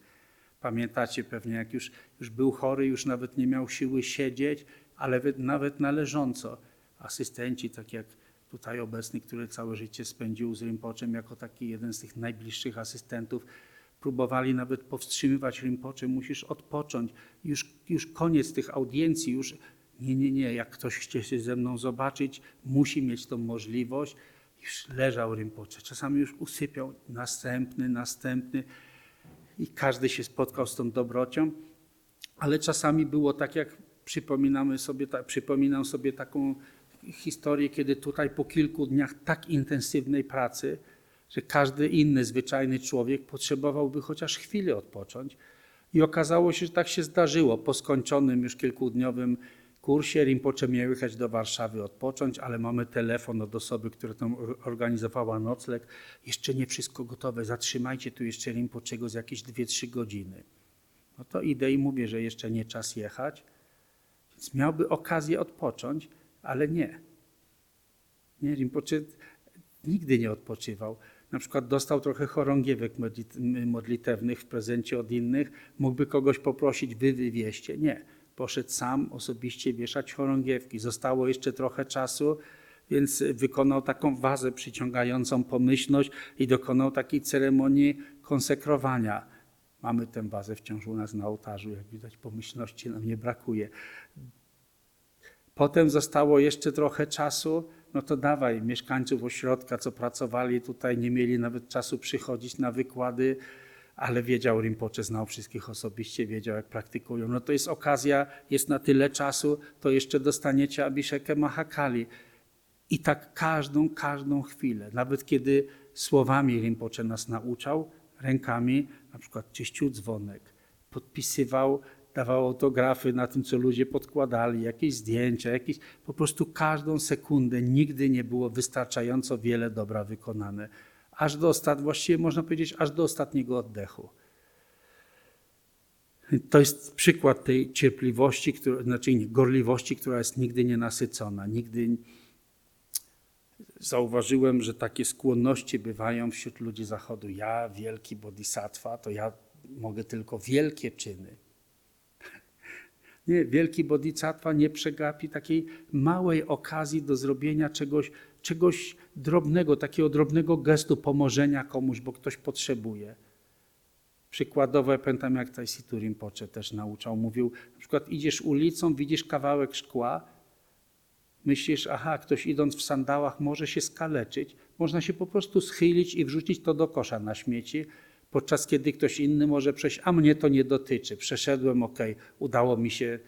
Pamiętacie pewnie, jak już, już był chory, już nawet nie miał siły siedzieć, ale nawet należąco. Asystenci, tak jak tutaj obecny, który całe życie spędził z Rinpoczem jako taki jeden z tych najbliższych asystentów, próbowali nawet powstrzymywać Rinpoche, musisz odpocząć, już, już koniec tych audiencji, już nie, nie, nie, jak ktoś chce się ze mną zobaczyć, musi mieć tą możliwość. Już leżał Rinpoche, czasami już usypiał, następny, następny i każdy się spotkał z tą dobrocią, ale czasami było tak, jak przypominamy sobie, ta, przypominam sobie taką historię, kiedy tutaj po kilku dniach tak intensywnej pracy, że każdy inny zwyczajny człowiek potrzebowałby chociaż chwilę odpocząć. I okazało się, że tak się zdarzyło. Po skończonym już kilkudniowym kursie Rinpoche miał jechać do Warszawy odpocząć, ale mamy telefon od osoby, która tam organizowała nocleg. Jeszcze nie wszystko gotowe, zatrzymajcie tu jeszcze Rinpoczego z jakieś 2-3 godziny. No to idę i mówię, że jeszcze nie czas jechać. Więc miałby okazję odpocząć, ale nie. Nie, Rinpoche nigdy nie odpoczywał. Na przykład dostał trochę chorągiewek modlitewnych w prezencie od innych, mógłby kogoś poprosić, wy wywieźcie. Nie, poszedł sam osobiście wieszać chorągiewki. Zostało jeszcze trochę czasu, więc wykonał taką wazę przyciągającą pomyślność i dokonał takiej ceremonii konsekrowania. Mamy tę wazę wciąż u nas na ołtarzu, jak widać pomyślności nam nie brakuje. Potem zostało jeszcze trochę czasu, no to dawaj, mieszkańców ośrodka, co pracowali tutaj, nie mieli nawet czasu przychodzić na wykłady, ale wiedział Rinpoche, znał wszystkich osobiście, wiedział jak praktykują. No to jest okazja, jest na tyle czasu, to jeszcze dostaniecie Abhishekę Mahakali. I tak każdą, każdą chwilę, nawet kiedy słowami Rinpoche nas nauczał, rękami, na przykład czyścił dzwonek, podpisywał dawał autografy na tym, co ludzie podkładali, jakieś zdjęcia, jakieś, po prostu każdą sekundę nigdy nie było wystarczająco wiele dobra wykonane. Aż do ostatniego, właściwie można powiedzieć, aż do ostatniego oddechu. To jest przykład tej cierpliwości, która, znaczy gorliwości, która jest nigdy nienasycona. Nigdy zauważyłem, że takie skłonności bywają wśród ludzi Zachodu. Ja, wielki bodhisattva, to ja mogę tylko wielkie czyny. Nie, wielki bodhisattva nie przegapi takiej małej okazji do zrobienia czegoś, czegoś drobnego, takiego drobnego gestu pomożenia komuś, bo ktoś potrzebuje. Przykładowo, ja pamiętam jak Taisitu Rinpoche też nauczał, mówił, na przykład idziesz ulicą, widzisz kawałek szkła, myślisz, aha, ktoś idąc w sandałach może się skaleczyć, można się po prostu schylić i wrzucić to do kosza na śmieci, podczas kiedy ktoś inny może przejść, a mnie to nie dotyczy. Przeszedłem, ok, udało mi się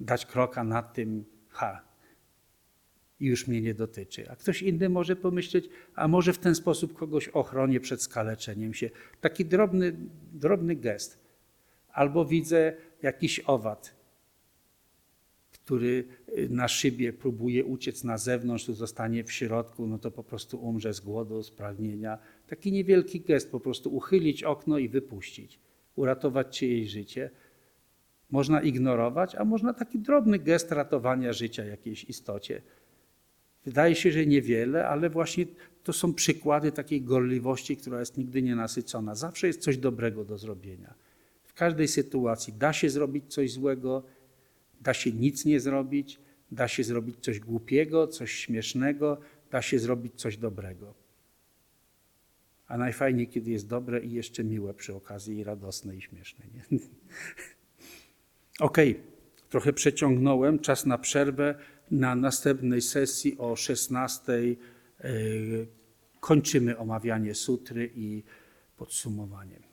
dać kroka nad tym, ha, i już mnie nie dotyczy. A ktoś inny może pomyśleć, a może w ten sposób kogoś ochronię przed skaleczeniem się. Taki drobny, drobny gest. Albo widzę jakiś owad, który y, na szybie próbuje uciec na zewnątrz, tu zostanie w środku, no to po prostu umrze z głodu, z pragnienia. Taki niewielki gest, po prostu uchylić okno i wypuścić, uratować czyjeś życie. Można ignorować, a można taki drobny gest ratowania życia jakiejś istocie. Wydaje się, że niewiele, ale właśnie to są przykłady takiej gorliwości, która jest nigdy nienasycona. Zawsze jest coś dobrego do zrobienia. W każdej sytuacji da się zrobić coś złego, Da się nic nie zrobić, da się zrobić coś głupiego, coś śmiesznego, da się zrobić coś dobrego. A najfajniej, kiedy jest dobre i jeszcze miłe przy okazji, i radosne, i śmieszne. Okej, trochę przeciągnąłem. Czas na przerwę. Na następnej sesji o 16 yy, kończymy omawianie sutry i podsumowanie.